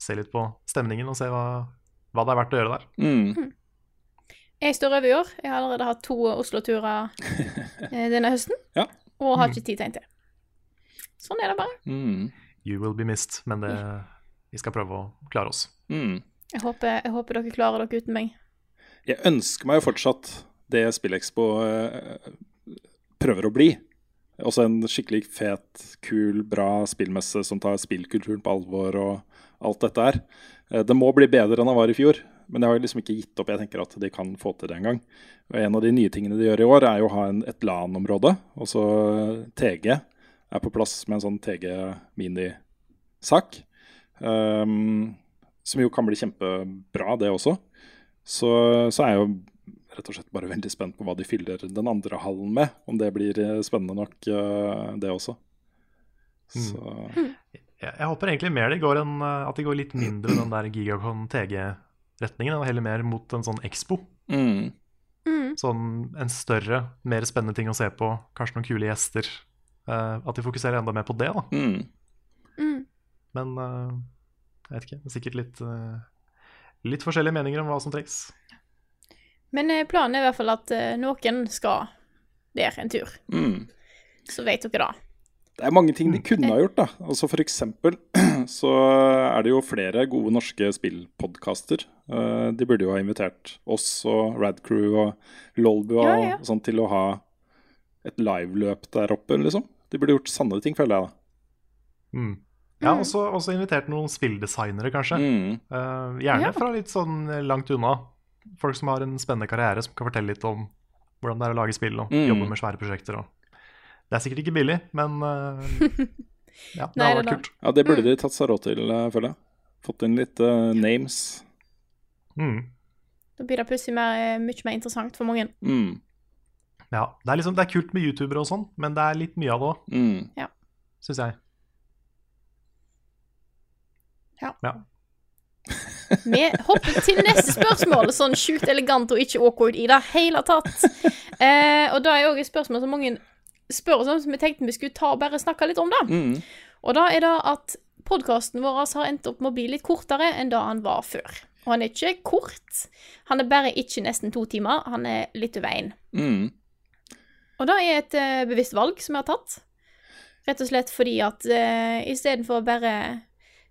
[SPEAKER 2] ser litt på stemningen og ser hva, hva det er verdt å gjøre der.
[SPEAKER 3] Mm.
[SPEAKER 1] Jeg står over i år. Jeg har allerede hatt to Oslo-turer eh, denne høsten.
[SPEAKER 3] Ja.
[SPEAKER 1] Og har ikke tid til en til. Sånn er det bare.
[SPEAKER 3] Mm.
[SPEAKER 2] You will be missed, men det, vi skal prøve å klare oss.
[SPEAKER 3] Mm.
[SPEAKER 1] Jeg håper, jeg håper dere klarer dere uten meg.
[SPEAKER 3] Jeg ønsker meg jo fortsatt det SpillExpo eh, prøver å bli. Også en skikkelig fet, kul, bra spillmesse som tar spillkulturen på alvor og alt dette her. Eh, Det må bli bedre enn det var i fjor, men jeg har liksom ikke gitt opp. Jeg tenker at de kan få til det en gang. Og En av de nye tingene de gjør i år, er jo å ha en, et LAN-område. altså TG er på plass med en sånn TG-minisak. Um, som jo kan bli kjempebra, det også. Så, så er jeg jo rett og slett bare veldig spent på hva de fyller den andre hallen med. Om det blir eh, spennende nok, uh, det også. Så
[SPEAKER 2] Jeg, jeg håper egentlig mer det går enn uh, at de går litt mindre den der Gigacon TG-retningen, og heller mer mot en sånn Expo.
[SPEAKER 3] mm,
[SPEAKER 1] Mm.
[SPEAKER 2] Sånn en større, mer spennende ting å se på. Kanskje noen kule gjester. Eh, at de fokuserer enda mer på det, da.
[SPEAKER 3] mm.
[SPEAKER 1] Mm.
[SPEAKER 2] Men eh, jeg vet ikke. Det er sikkert litt, eh, litt forskjellige meninger om hva som trengs.
[SPEAKER 1] Men planen er i hvert fall at noen skal der en tur.
[SPEAKER 3] Mm.
[SPEAKER 1] Så vet dere det.
[SPEAKER 3] Det er mange ting de kunne ha gjort. da. Altså For eksempel så er det jo flere gode norske spillpodkaster. De burde jo ha invitert oss og Radcrew og Lolbua
[SPEAKER 1] Ja, ja.
[SPEAKER 3] og sånn til å ha et liveløp der oppe, liksom. De burde gjort sannere ting, føler jeg. da.
[SPEAKER 2] Mm. Ja,
[SPEAKER 1] Mm.
[SPEAKER 2] også, også invitert noen spilldesignere, kanskje.
[SPEAKER 3] Mm.
[SPEAKER 2] Uh, gjerne
[SPEAKER 1] Ja.
[SPEAKER 2] fra litt sånn langt unna. Folk som har en spennende karriere, som kan fortelle litt om hvordan det er å lage spill og
[SPEAKER 3] Mm.
[SPEAKER 2] jobbe med svære prosjekter. Og. Det er sikkert ikke billig, men uh, ja, det
[SPEAKER 1] hadde
[SPEAKER 2] vært kult.
[SPEAKER 3] Ja, det burde
[SPEAKER 1] Mm.
[SPEAKER 3] de tatt seg råd til, eh, føler jeg. Fått inn litt uh, names.
[SPEAKER 2] Mm.
[SPEAKER 1] Da blir det plutselig mer, mye mer interessant for mange.
[SPEAKER 3] Mm.
[SPEAKER 2] Ja, det er, liksom, det er kult med youtubere og sånn, men det er litt mye av det òg,
[SPEAKER 3] Mm.
[SPEAKER 2] syns jeg.
[SPEAKER 1] Ja.
[SPEAKER 2] ja.
[SPEAKER 1] Vi hopper til neste spørsmål, sånn sjukt elegant og ikke awkward i det hele tatt. Eh, og da er òg et spørsmål som mange spør oss om, som vi tenkte vi skulle ta og bare snakke litt om, da.
[SPEAKER 3] Mm.
[SPEAKER 1] Og da er det at podkasten vår har endt opp med å bli litt kortere enn da han var før. Og han er ikke kort. Han er bare ikke nesten to timer, han er litt over én.
[SPEAKER 3] Mm.
[SPEAKER 1] Og det er et uh, bevisst valg som jeg har tatt. Rett og slett fordi at uh, istedenfor å bare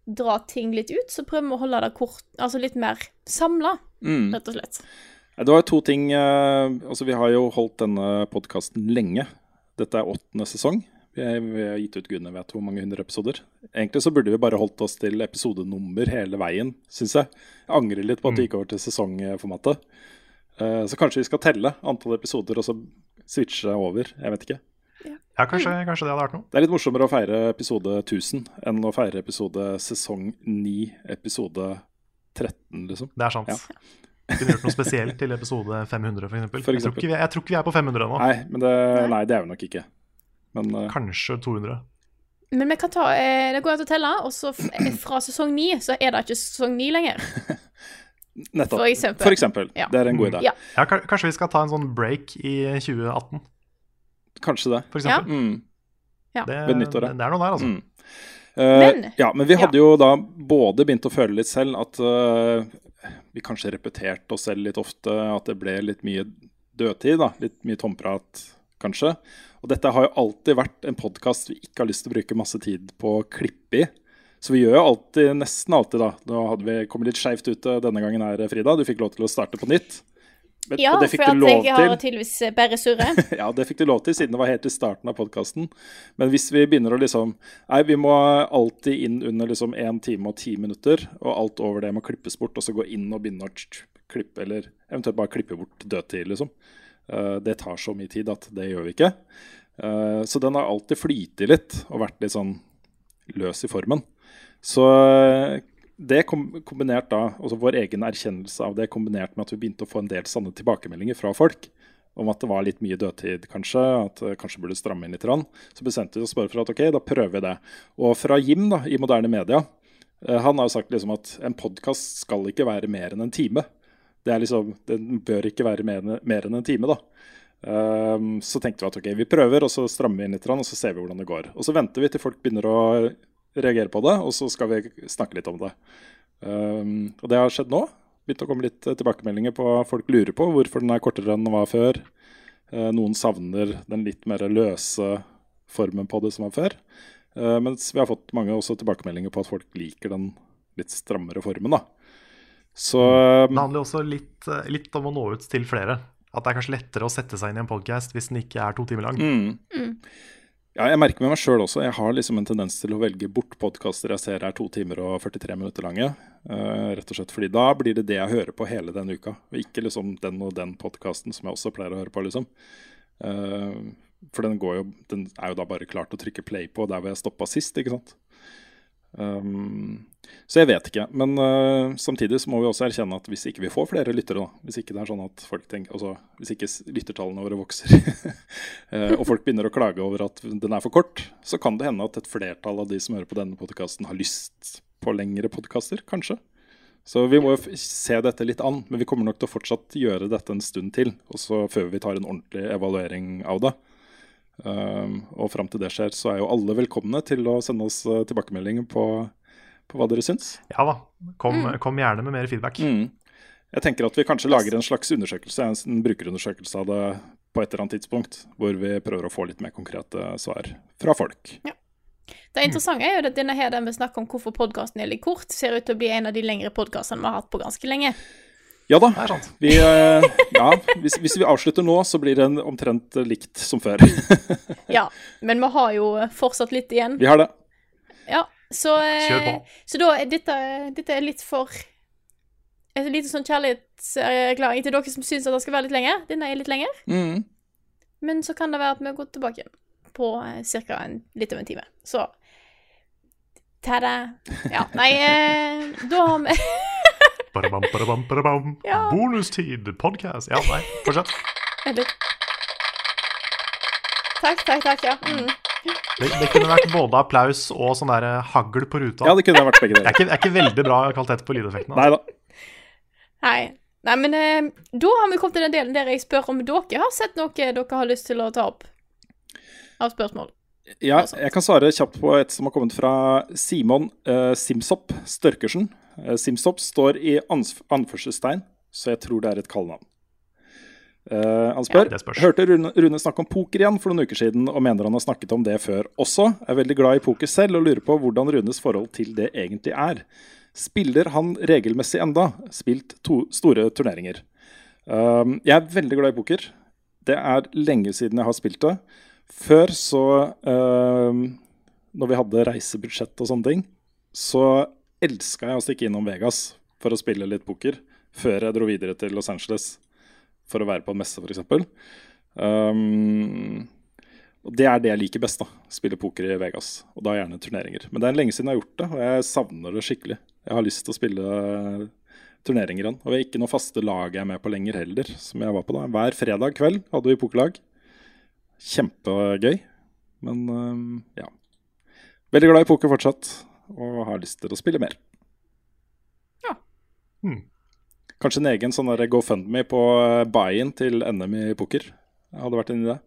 [SPEAKER 1] dra ting litt ut, så prøver vi å holde det kort, altså litt mer samla,
[SPEAKER 3] Mm.
[SPEAKER 1] rett og slett.
[SPEAKER 3] Det var to ting uh, Altså, vi har jo holdt denne podkasten lenge. Dette er åttende sesong. Vi, er, vi har gitt ut gudene vet hvor mange hundre episoder. Egentlig så burde vi bare holdt oss til episodenummer hele veien, syns jeg. Jeg angrer litt på at vi gikk over til sesongformatet. Uh, så kanskje vi skal telle antall episoder og så switche over. Jeg vet ikke.
[SPEAKER 2] Ja, kanskje, kanskje det hadde vært noe.
[SPEAKER 3] Det er litt morsommere å feire episode 1000 enn å feire episode sesong 9, episode 13, liksom.
[SPEAKER 2] Det er sant.
[SPEAKER 3] Ja.
[SPEAKER 2] Kunne gjort noe spesielt til episode 500, f.eks. Jeg, tror ikke vi- jeg tror ikke vi er på 500 ennå.
[SPEAKER 3] Nei, men det, nei, det er vi nok ikke. Men uh...
[SPEAKER 2] Kanskje 200.
[SPEAKER 1] Men vi kan ta eh, Det går an å telle, og så eh, fra sesong 9 så er det ikke sesong 9 lenger.
[SPEAKER 3] nettopp.
[SPEAKER 1] For eksempel.
[SPEAKER 3] For eksempel.
[SPEAKER 1] Ja.
[SPEAKER 3] Det er en god idé.
[SPEAKER 1] Ja.
[SPEAKER 2] Ja, kanskje vi skal ta en sånn break i 2018,
[SPEAKER 3] Kanskje det.
[SPEAKER 2] for
[SPEAKER 1] Ja.
[SPEAKER 2] eksempel.
[SPEAKER 3] Mm.
[SPEAKER 2] Det,
[SPEAKER 3] Ved nyttåret.
[SPEAKER 2] det er noe der, altså.
[SPEAKER 3] Mm. Uh,
[SPEAKER 1] Men-
[SPEAKER 3] ja, men vi hadde jo da både begynt å føle litt selv at uh, vi kanskje repeterte oss selv litt ofte, at det ble litt mye dødtid, da. Litt mye tomprat, kanskje. Og dette har jo alltid vært en podkast vi ikke har lyst til å bruke masse tid på å klippe i. Så vi gjør jo alltid, nesten alltid, da. Nå hadde vi kommet litt skeivt ut eh, denne gangen her, Frida. Du fikk lov til å starte på nytt. Men,
[SPEAKER 1] Ja, for at jeg har tydeligvis eh, bare surre.
[SPEAKER 3] Ja, det fikk du lov til, siden det var helt i starten av podkasten. Men hvis vi begynner å liksom Nei, vi må alltid inn under liksom én time og ti minutter, og alt over det må klippes bort, og så gå inn og begynne å klippe, eller eventuelt bare klippe bort dødtid, liksom. Eh, det tar så mye tid at det gjør vi ikke. Så den har alltid flytet litt og vært litt sånn løs i formen. Så eh, det kombinert da, altså vår egen erkjennelse av det, kombinert med at vi begynte å få en del sanne tilbakemeldinger fra folk om at det var litt mye dødtid, kanskje, at det kanskje burde stramme inn litt, så bestemte vi oss bare for at ok, da prøver vi det. Og fra Jim da, i Moderne Media, eh, han har jo sagt liksom at en podkast skal ikke være mer enn en time. Det er liksom, Den bør ikke være mer, mer enn en time, da. Um, så tenkte vi at ok, vi prøver, og så strammer vi inn litt, og så ser vi hvordan det går. Og så venter vi til folk begynner å reagere på det, og så skal vi snakke litt om det. Um, og det har skjedd nå. Begynt å komme litt eh, tilbakemeldinger på folk lurer på hvorfor den er kortere enn den var før. Uh, noen savner den litt mer løse formen på det som var før. Uh, mens vi har fått mange også tilbakemeldinger på at folk liker den litt strammere formen. da. Så
[SPEAKER 2] Det handler også litt, litt om å nå ut til flere. At det er kanskje lettere å sette seg inn i en podkast hvis den ikke er to timer lang.
[SPEAKER 3] Mm. Ja, jeg merker med meg sjøl også. Jeg har liksom en tendens til å velge bort podkaster jeg ser er to timer og 43 minutter lange. Uh, rett og slett fordi da blir det det jeg hører på hele den uka, og ikke liksom den og den podkasten som jeg også pleier å høre på, liksom. Uh, for den, går jo, den er jo da bare klart å trykke play på der hvor jeg stoppa sist, ikke sant. Um, så jeg vet ikke. Men uh, samtidig så må vi også erkjenne at hvis ikke vi får flere lyttere, da, hvis ikke det er sånn at folk tenker, altså, hvis ikke lyttertallene våre vokser, uh, og folk begynner å klage over at den er for kort, så kan det hende at et flertall av de som hører på denne podkasten, har lyst på lengre podkaster, kanskje. Så vi må jo se dette litt an, men vi kommer nok til å fortsatt gjøre dette en stund til, Og så før vi tar en ordentlig evaluering av det. Um, og fram til det skjer, så er jo alle velkomne til å sende oss eh, tilbakemeldinger på, på hva dere syns.
[SPEAKER 2] Ja da. Kom, kom gjerne med mer feedback.
[SPEAKER 3] Mm. Jeg tenker at vi kanskje lager en slags undersøkelse, en brukerundersøkelse av det på et eller annet tidspunkt, hvor vi prøver å få litt mer konkrete svar fra folk.
[SPEAKER 1] Det interessante er jo at denne her, den vi snakker om hvorfor podkasten er litt kort, ser ut til å bli en av de lengre podkastene vi har hatt på ganske lenge.
[SPEAKER 3] Ja da.
[SPEAKER 2] Det sant.
[SPEAKER 3] Vi, eh, ja, hvis, hvis vi avslutter nå, så blir det en omtrent likt som før.
[SPEAKER 1] Ja, men vi har jo fortsatt litt igjen.
[SPEAKER 3] Vi har det.
[SPEAKER 1] Ja, så, eh, så da er dette, dette er litt for Et lite sånn kjærlighetserklæring til dere som syns at det skal være litt lenger. Denne er litt lenger,
[SPEAKER 3] Mm.
[SPEAKER 1] men så kan det være at vi går tilbake på eh, ca. litt over en time. Så Ta-da. Ja, nei, da har vi
[SPEAKER 2] Badabam, badabam, badabam.
[SPEAKER 1] Ja.
[SPEAKER 2] Bonustid, podcast. Ja, nei, fortsett.
[SPEAKER 1] Vent litt. Takk, takk, takk, ja. Mm.
[SPEAKER 2] Det, det kunne vært både applaus og sånn der eh, hagl på ruta.
[SPEAKER 3] Ja, det kunne vært begge
[SPEAKER 2] Det er
[SPEAKER 3] deler.
[SPEAKER 2] ikke, det er ikke veldig bra kvalitet på lydeffektene.
[SPEAKER 3] Nei
[SPEAKER 2] Altså.
[SPEAKER 3] da.
[SPEAKER 1] Nei. Nei, men eh, da har vi kommet til den delen der jeg spør om dere har sett noe dere har lyst til å ta opp av spørsmål.
[SPEAKER 3] Ja, jeg kan svare kjapt på et som har kommet fra Simon uh, Simsopp Størkersen. Uh, Simsopp står i anførselstegn, så jeg tror det er et kallenavn. Uh, han spør
[SPEAKER 2] Ja.
[SPEAKER 3] Hørte Rune, Rune snakke om poker igjen for noen uker siden, og mener han har snakket om det før også. Er veldig glad i poker selv og lurer på hvordan Runes forhold til det egentlig er. Spiller han regelmessig enda? Spilt to store turneringer. Uh, jeg er veldig glad i poker. Det er lenge siden jeg har spilt det. Før så um, Når vi hadde reisebudsjett og sånne ting, så elska jeg å stikke innom Vegas for å spille litt poker. Før jeg dro videre til Los Angeles for å være på en messe, f.eks. Um, og det er det jeg liker best. da Spille poker i Vegas. Og da gjerne turneringer. Men det er lenge siden jeg har gjort det, og jeg savner det skikkelig. Jeg har lyst til å spille turneringer igjen. Og vi har ikke noe faste lag jeg er med på lenger heller, som jeg var på da. Hver fredag kveld hadde vi pokerlag. Kjempegøy. Men um, ja. Veldig glad i poker fortsatt, og har lyst til å spille mer.
[SPEAKER 1] Ja.
[SPEAKER 2] Hmm.
[SPEAKER 3] Kanskje en egen sånn GoFundMe på eh, buy-in til NM i poker. Hadde vært en idé.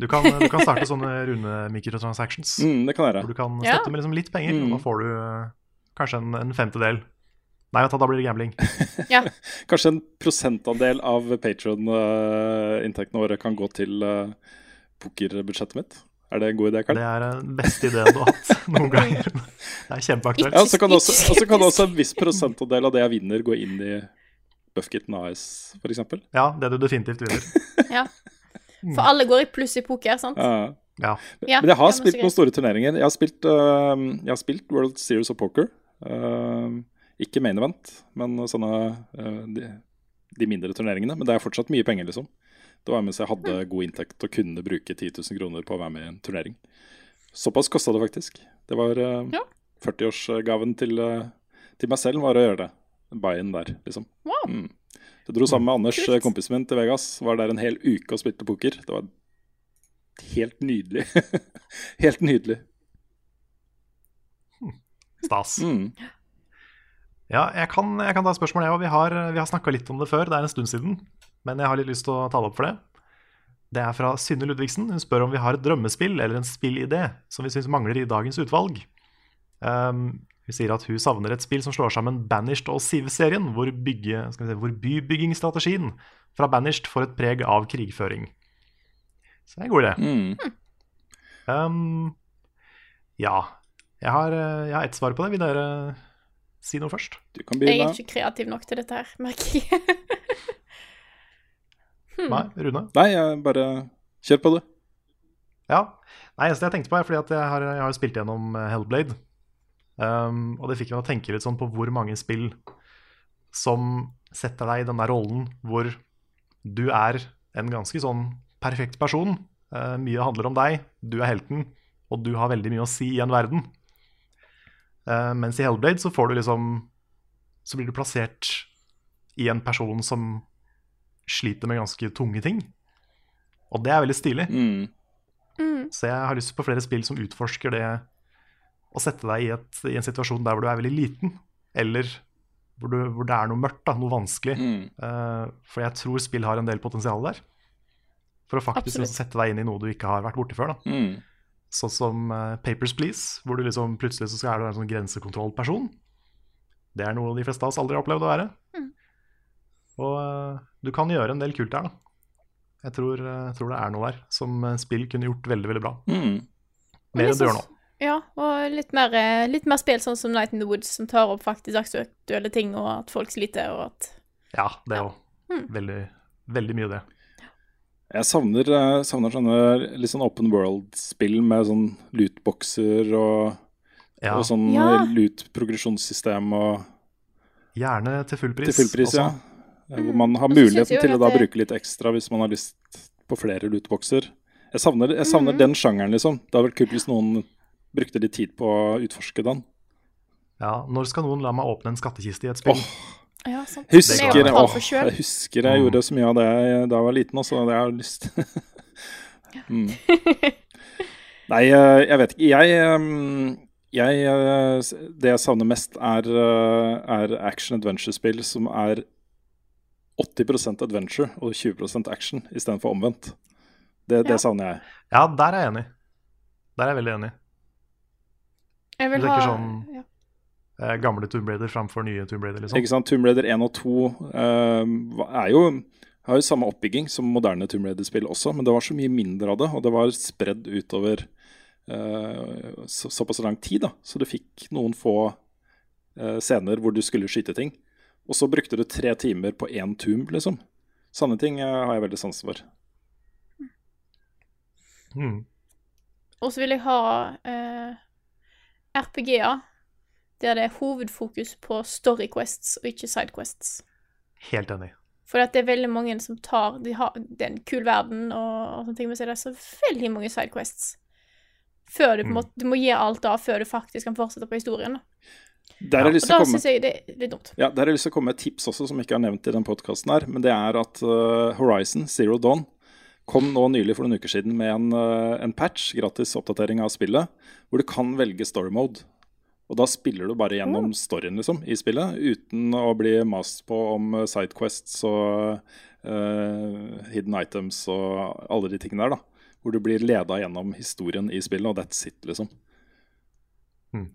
[SPEAKER 2] Du kan, du kan starte sånne runde microtransactions.
[SPEAKER 3] Mm, det kan jeg
[SPEAKER 2] Hvor du kan
[SPEAKER 1] Ja.
[SPEAKER 2] med liksom litt penger, og
[SPEAKER 3] Mm.
[SPEAKER 2] da får du eh, kanskje en, en femtedel. Nei, vet du, da blir det gambling.
[SPEAKER 1] Ja.
[SPEAKER 3] Kanskje en prosentandel av Patron-inntektene våre kan gå til eh, pokerbudsjettet mitt. Er det en god idé, Karl?
[SPEAKER 2] Det er den beste ideen du har hatt noen ganger. Det er kjempeaktuelt.
[SPEAKER 3] Ja, og så kan også en viss prosentandel av det jeg vinner, gå inn i Buffkitten AS, f.eks.
[SPEAKER 2] Ja, det du definitivt vinner.
[SPEAKER 1] ja. For alle går i pluss i poker, sant?
[SPEAKER 3] Ja.
[SPEAKER 2] Ja.
[SPEAKER 3] Men jeg har
[SPEAKER 1] ja,
[SPEAKER 3] spilt noen store turneringer. Jeg har spilt, uh, jeg har spilt World Series of Poker. Øh, ikke main event, men sånne uh, de, de mindre turneringene. Men det er fortsatt mye penger, liksom. Det var mens jeg hadde god inntekt og kunne bruke 10 000 kroner på å være med i en turnering. Såpass kosta det faktisk. Det var uh,
[SPEAKER 1] Ja.
[SPEAKER 3] 40-årsgaven til, uh, til meg selv var å gjøre det. Buy-in der, liksom.
[SPEAKER 1] Wow.
[SPEAKER 3] Mm. Jeg dro sammen med Anders,
[SPEAKER 1] Kult.
[SPEAKER 3] kompisen min, til Vegas. Var der en hel uke og spilte poker. Det var helt nydelig. helt nydelig.
[SPEAKER 2] Stas.
[SPEAKER 3] Mm.
[SPEAKER 2] Ja, jeg kan, jeg kan ta et spørsmål, jeg òg. Vi har, vi har snakka litt om det før, det er en stund siden. Men jeg har litt lyst til å ta det opp for det. Det er fra Synne Ludvigsen. Hun spør om vi har et drømmespill eller en spillidé som vi syns mangler i dagens utvalg. Um, hun sier at hun savner et spill som slår sammen Banished og Siv-serien, hvor, se, hvor bybyggingsstrategien fra Banished får et preg av krigføring. Så det er en god idé.
[SPEAKER 3] Mm.
[SPEAKER 2] Um, ja. Jeg har, eh, jeg har ett svar på det. Vil dere si noe først?
[SPEAKER 3] Du kan
[SPEAKER 1] Jeg er ikke kreativ nok til dette her, merker jeg. Hmm.
[SPEAKER 2] Nei, Rune?
[SPEAKER 3] Nei, jeg bare kjør på, du.
[SPEAKER 2] Ja. Nei, eneste jeg tenkte på er fordi at jeg har, jeg har spilt gjennom eh, Hellblade. Um, og det fikk meg å tenke litt sånn på hvor mange spill som setter deg i den der rollen hvor du er en ganske sånn perfekt person. Uh, mye handler om deg, du er helten, og du har veldig mye å si i en verden. Eh, mens i Hellblade så får du liksom Så blir du plassert i en person som sliter med ganske tunge ting. Og det er veldig stilig.
[SPEAKER 3] Mm.
[SPEAKER 1] Mm.
[SPEAKER 2] Så jeg har lyst på flere spill som utforsker det å sette deg i, et, i en situasjon der hvor du er veldig liten, eller hvor, du, hvor det er noe mørkt, da, noe vanskelig.
[SPEAKER 3] Mm.
[SPEAKER 2] Uh, for jeg tror spill har en del potensial der. For å faktisk
[SPEAKER 1] Absolutt.
[SPEAKER 2] sette deg inn i noe du ikke har vært borti før. da. Sånn som eh, Papers Please, hvor du liksom plutselig så skal er du en sånn grensekontrollperson. Det er noe de fleste av oss aldri har opplevd å være.
[SPEAKER 1] Mm.
[SPEAKER 2] Og eh, du kan gjøre en del kult der, da. Jeg tror, eh, tror det er noe der som spill kunne gjort veldig, veldig bra.
[SPEAKER 3] Mm.
[SPEAKER 2] Mer enn du gjør nå.
[SPEAKER 1] Ja, og litt mer, litt mer spill sånn som Night in the Woods, som tar opp faktisk aktuelle ting, og at folk sliter, og at
[SPEAKER 2] Ja, det
[SPEAKER 1] Ja.
[SPEAKER 2] òg.
[SPEAKER 1] Mm.
[SPEAKER 2] Veldig, veldig mye det.
[SPEAKER 3] Jeg savner, eh, savner sånne litt sånn open world-spill med sånn lootboxer og,
[SPEAKER 2] Ja,
[SPEAKER 3] og sånn
[SPEAKER 1] Ja.
[SPEAKER 3] loot-progresjonssystem og
[SPEAKER 2] Gjerne til full pris.
[SPEAKER 3] til full pris, ja.
[SPEAKER 2] også.
[SPEAKER 3] Eh, Hvor man har muligheten til å da
[SPEAKER 1] det-
[SPEAKER 3] bruke litt ekstra hvis man har lyst på flere lootboxer. Jeg savner, jeg savner
[SPEAKER 1] Mhm.
[SPEAKER 3] den sjangeren, liksom. Det hadde vært kult hvis noen brukte litt tid på å utforske den.
[SPEAKER 2] Ja, Når skal noen la meg åpne en skattkiste i et spill?
[SPEAKER 3] Åh,
[SPEAKER 1] Ja, sant.
[SPEAKER 3] Jeg
[SPEAKER 1] jeg
[SPEAKER 3] husker, åh, jeg husker jeg gjorde så mye av det da jeg var liten også, det har jeg lyst mm. Nei, eh, jeg vet ikke. Jeg, eh, jeg eh, Det jeg savner mest, er, er action-adventure-spill som er 80% adventure og 20% action istedenfor omvendt. Det,
[SPEAKER 1] Ja.
[SPEAKER 3] det savner jeg.
[SPEAKER 2] Ja, der er jeg enig. Der er jeg veldig enig.
[SPEAKER 1] Jeg vil ha
[SPEAKER 2] sånn-
[SPEAKER 1] ja.
[SPEAKER 2] Eh, Gamle Tomb Raider framfor nye Tomb Raider, liksom.
[SPEAKER 3] Ikke sant? Tomb Raider 1 og 2 eh, er jo, har jo samme oppbygging som moderne Tomb Raider-spill også, men det var så mye mindre av det, og det var spredd utover eh, så, såpass lang tid. da, Så du fikk noen få eh, scener hvor du skulle skyte ting. Og så brukte du tre timer på én tomb, liksom. Sanne ting eh, har jeg veldig sans for.
[SPEAKER 2] Mm.
[SPEAKER 1] Og så vil jeg ha eh, RPG-er der det er hovedfokus på story quests og ikke side quests.
[SPEAKER 2] Helt enig.
[SPEAKER 1] For at det er veldig mange som tar De har det er en kul verden og, og sånne ting, men så er det så veldig mange side quests. Før du på
[SPEAKER 2] Mm.
[SPEAKER 1] måte Du må gi alt av før du faktisk kan fortsette på historien.
[SPEAKER 3] Der har jeg lyst
[SPEAKER 1] Og
[SPEAKER 3] til å
[SPEAKER 1] da
[SPEAKER 3] komme
[SPEAKER 1] det er litt dumt.
[SPEAKER 3] Ja, Der har jeg lyst til å komme med et tips også, som jeg ikke har nevnt i den podkasten her. Men det er at uh, Horizon Zero Dawn kom nå nylig for noen uker siden med en, uh, en patch, gratis oppdatering av spillet, hvor du kan velge story mode. Og da spiller du bare gjennom storyen liksom, i spillet, uten å bli mast på om eh, sidequests og uh, hidden items og alle de tingene der. da. Hvor du blir leda gjennom historien i spillet, og that's it, liksom.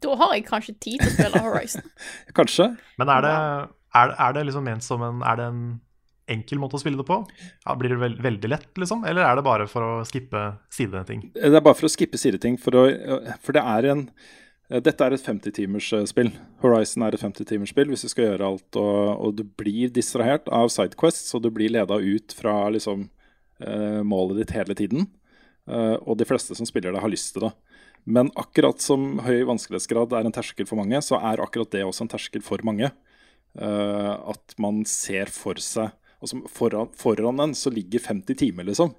[SPEAKER 1] Da har jeg kanskje tid til å spille Horizon.
[SPEAKER 3] Kanskje.
[SPEAKER 2] Men er det, er, er det liksom ment som en Er det en enkel måte å spille det på? Ja, blir det veld veldig lett, liksom? Eller er det bare for å skippe sideting?
[SPEAKER 3] Det er bare for å skippe sideting. For, å, for det er en Dette er et 50-timers-spill. Horizon er et 50-timers-spill hvis du skal gjøre alt. Og, og du blir distrahert av sidequests, og du blir leda ut fra liksom, eh, målet ditt hele tiden. Eh, og de fleste som spiller det, har lyst til det. Men akkurat som høy vanskelighetsgrad er en terskel for mange, så er akkurat det også en terskel for mange. Eh, at man ser for seg altså foran, foran en så ligger 50 timer, liksom.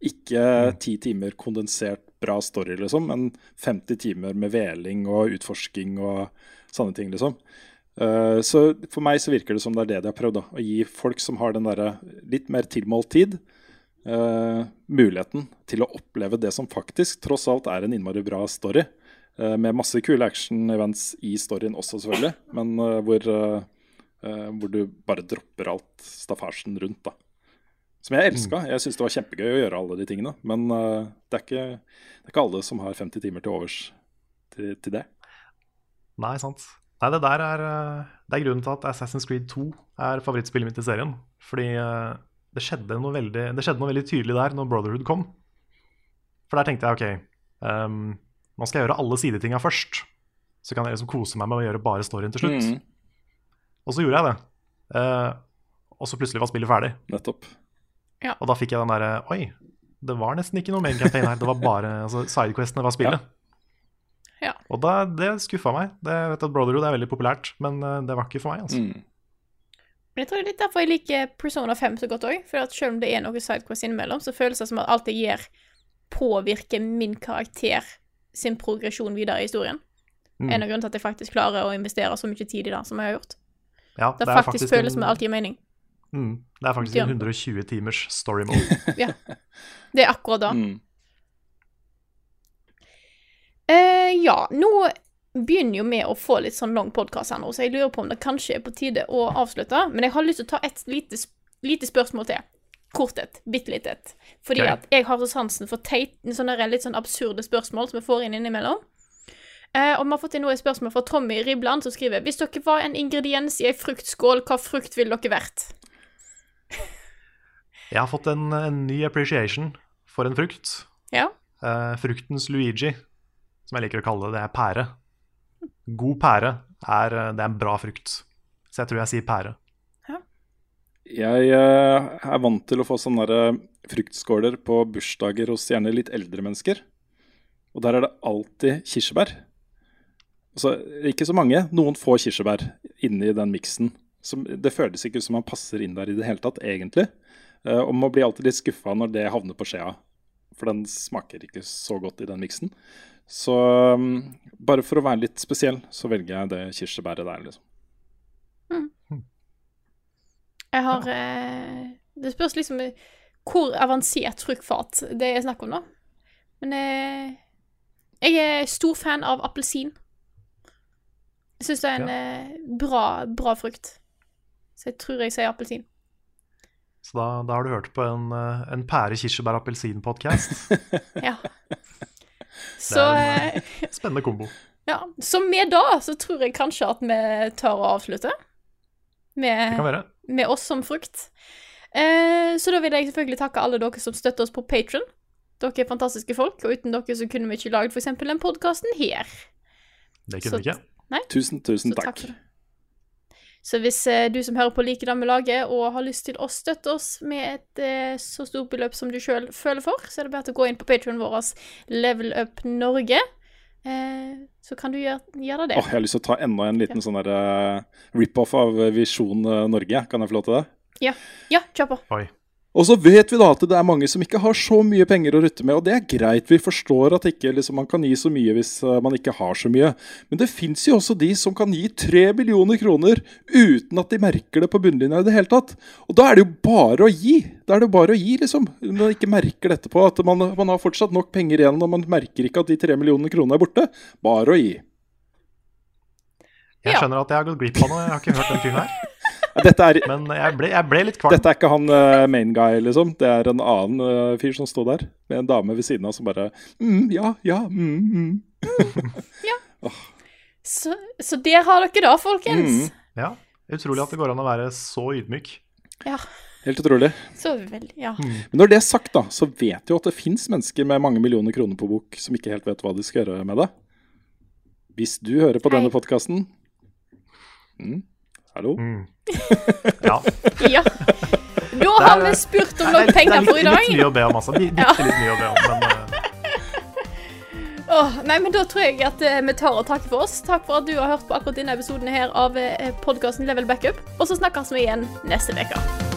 [SPEAKER 3] Ikke ti timer kondensert bra story, liksom, men 50 timer med veling og utforsking og sånne ting, liksom. Uh, så for meg så virker det som det er det de har prøvd. da, Å gi folk som har den derre litt mer tilmålt tid, uh, muligheten til å oppleve det som faktisk tross alt er en innmari bra story. Uh, med masse kule action-events i storyen også, selvfølgelig, men hvor, hvor du bare dropper alt staffasjen rundt. da. Som jeg elska. Jeg syns det var kjempegøy å gjøre alle de tingene. Men uh, det, er ikke, det er ikke alle som har 50 timer til overs til, til det.
[SPEAKER 2] Nei, sant. Nei, det der er, eh, det er grunnen til at Assassin's Creed 2 er favorittspillet mitt i serien. Fordi eh, det skjedde veldig, det skjedde noe veldig tydelig der når Brotherhood kom. For der tenkte jeg OK, um, nå skal jeg gjøre alle sidetinga først. Så kan jeg liksom kose meg med å gjøre bare storyen til slutt.
[SPEAKER 3] Mm,
[SPEAKER 2] Og så gjorde jeg det. Uh, og så plutselig var spillet ferdig.
[SPEAKER 3] nettopp.
[SPEAKER 2] Og da fikk jeg den derre Oi, det var nesten ikke noe main campaign her. Det var bare altså, Sidequestene var spillet.
[SPEAKER 1] Ja.
[SPEAKER 2] Og da, det skuffa meg. Det, jeg vet at Brotherhood er veldig populært, men eh, det var ikke for meg. altså.
[SPEAKER 3] Mm.
[SPEAKER 1] Men jeg tror det er litt derfor jeg liker Persona 5 så godt òg. For at selv om det er noe sidequest innimellom, så føles det som at alt jeg gjør, påvirker min karakter sin progresjon videre i historien.
[SPEAKER 2] Mm.
[SPEAKER 1] En av grunnene til at jeg faktisk klarer å investere så mye tid i det som jeg har gjort.
[SPEAKER 2] Ja,
[SPEAKER 1] Det,
[SPEAKER 2] det
[SPEAKER 1] faktisk, føles
[SPEAKER 2] en-
[SPEAKER 1] som det alt gir mening.
[SPEAKER 2] Mm, det er faktisk en 120 timers story mode. ja.
[SPEAKER 1] Det er akkurat da.
[SPEAKER 3] Mm.
[SPEAKER 1] Uh, ja, nå begynner jo vi å få litt sånn lang podkast her nå, så jeg lurer på om det kanskje er på tide å avslutte. Men jeg har lyst til å ta et lite, lite spørsmål til. Kort et. Bitte litt et. Fordi
[SPEAKER 2] okay.
[SPEAKER 1] at jeg har så sansen for teit, sånne litt sånn absurde spørsmål som vi får inn innimellom. Uh, og vi har fått inn noe et spørsmål fra Tommy Ribland, som skriver Hvis dere var en ingrediens i ei fruktskål, hva frukt ville dere vært?
[SPEAKER 2] Jeg har fått en, en ny appreciation for en frukt.
[SPEAKER 1] Ja.
[SPEAKER 2] Uh, fruktens Luigi, som jeg liker å kalle det, det er pære. God pære er, eh, det er en bra frukt. Så jeg tror jeg sier pære.
[SPEAKER 3] Jeg uh, er vant til å få sånne der, fruktskåler på bursdager hos gjerne litt eldre mennesker. Og der er det alltid kirsebær. Altså, ikke så mange, noen få kirsebær inni den miksen. Som, det føles ikke som man passer inn der i det hele tatt, egentlig. Uh, og man blir alltid litt skuffa når det havner på skjea. For den smaker ikke så godt i den miksen. Så um, bare for å være litt spesiell, så velger jeg det kirsebæret der, liksom.
[SPEAKER 1] Jeg har eh, Det spørs liksom hvor avansert fruktfat det er snakk om, da. Men eh, jeg er stor fan av appelsin. Jeg syns det er en eh, bra, bra frukt. Så jeg tror jeg sier appelsin.
[SPEAKER 2] Så da, da har du hørt på en, eh, en pære-kirsebær-appelsin-podkast.
[SPEAKER 1] Ja. Så,
[SPEAKER 2] Det
[SPEAKER 1] en
[SPEAKER 2] Spennende kombo.
[SPEAKER 1] ja. så med da så tror jeg kanskje at vi tar og avslutter.
[SPEAKER 2] Det
[SPEAKER 1] Med,
[SPEAKER 2] kan være.
[SPEAKER 1] med oss som frukt. Eh, så da vil jeg selvfølgelig takke alle dere som støtter oss på Patron. Dere er fantastiske folk, og uten dere så kunne vi ikke lagd f.eks. den podkasten her.
[SPEAKER 2] Det
[SPEAKER 1] Så-
[SPEAKER 2] kunne vi ikke.
[SPEAKER 3] Tusen, tusen
[SPEAKER 1] Så
[SPEAKER 3] takk.
[SPEAKER 1] takk. Så hvis eh, du som hører på liker det vi lager, og har lyst til å støtte oss med et eh, så stort beløp som du sjøl føler for, så er det bare til å gå inn på patrionen vår, Level Up Norge. Eh, så kan du gjøre, gjøre det.
[SPEAKER 3] Åh, jeg har lyst til å ta enda en liten sånn der, eh, rip-off av Visjon eh, Norge. Kan jeg få lov til det?
[SPEAKER 1] Ja, kjør på.
[SPEAKER 2] Oi.
[SPEAKER 3] Og så vet vi da at det er mange som ikke har så mye penger å rutte med, og det er greit. Vi forstår at ikke liksom, man kan gi så mye hvis eh, man ikke har så mye. Men det fins jo også de som kan gi tre millioner kroner uten at de merker det på bunnlinja i det hele tatt. Og da er det jo bare å gi. Da er det jo bare å gi, liksom. Når man ikke merker dette på At man, man har fortsatt nok penger igjen, og man merker ikke at de tre millionene kronene er borte. Bare å gi.
[SPEAKER 2] Jeg skjønner at jeg har gått glipp av noe. Jeg har ikke hørt den fyren her.
[SPEAKER 3] Ja, Dette er,
[SPEAKER 2] Men jeg ble, jeg ble litt kvalm.
[SPEAKER 3] Dette er ikke han uh, main guy, liksom. Det er en annen uh, fyr som står der, med en dame ved siden av som bare mm, Ja, ja, mm, mm.
[SPEAKER 1] Så, så der har dere da, folkens.
[SPEAKER 3] Mm.
[SPEAKER 2] Ja, Utrolig at det går an å være så ydmyk.
[SPEAKER 1] Ja,
[SPEAKER 3] Helt utrolig.
[SPEAKER 1] så veldig Ja.
[SPEAKER 3] Men når det er sagt, da, så vet jo at det fins mennesker med mange millioner kroner på bok som ikke helt vet hva de skal gjøre med det. Hvis du hører på
[SPEAKER 1] Hei.
[SPEAKER 3] denne podkasten mm, Hallo?
[SPEAKER 2] Mm. Ja.
[SPEAKER 1] ja. Da har vi spurt om
[SPEAKER 2] er
[SPEAKER 1] penger for i dag.
[SPEAKER 2] litt mye å be om, altså. Bitte
[SPEAKER 1] Ja.
[SPEAKER 2] litt mye å be om. Men uh...
[SPEAKER 1] oh, nei, men Da tror jeg at eh, vi tar og takker for oss. Takk for at du har hørt på akkurat denne episoden her av podkasten Level Backup. Og så snakkes vi igjen neste uke.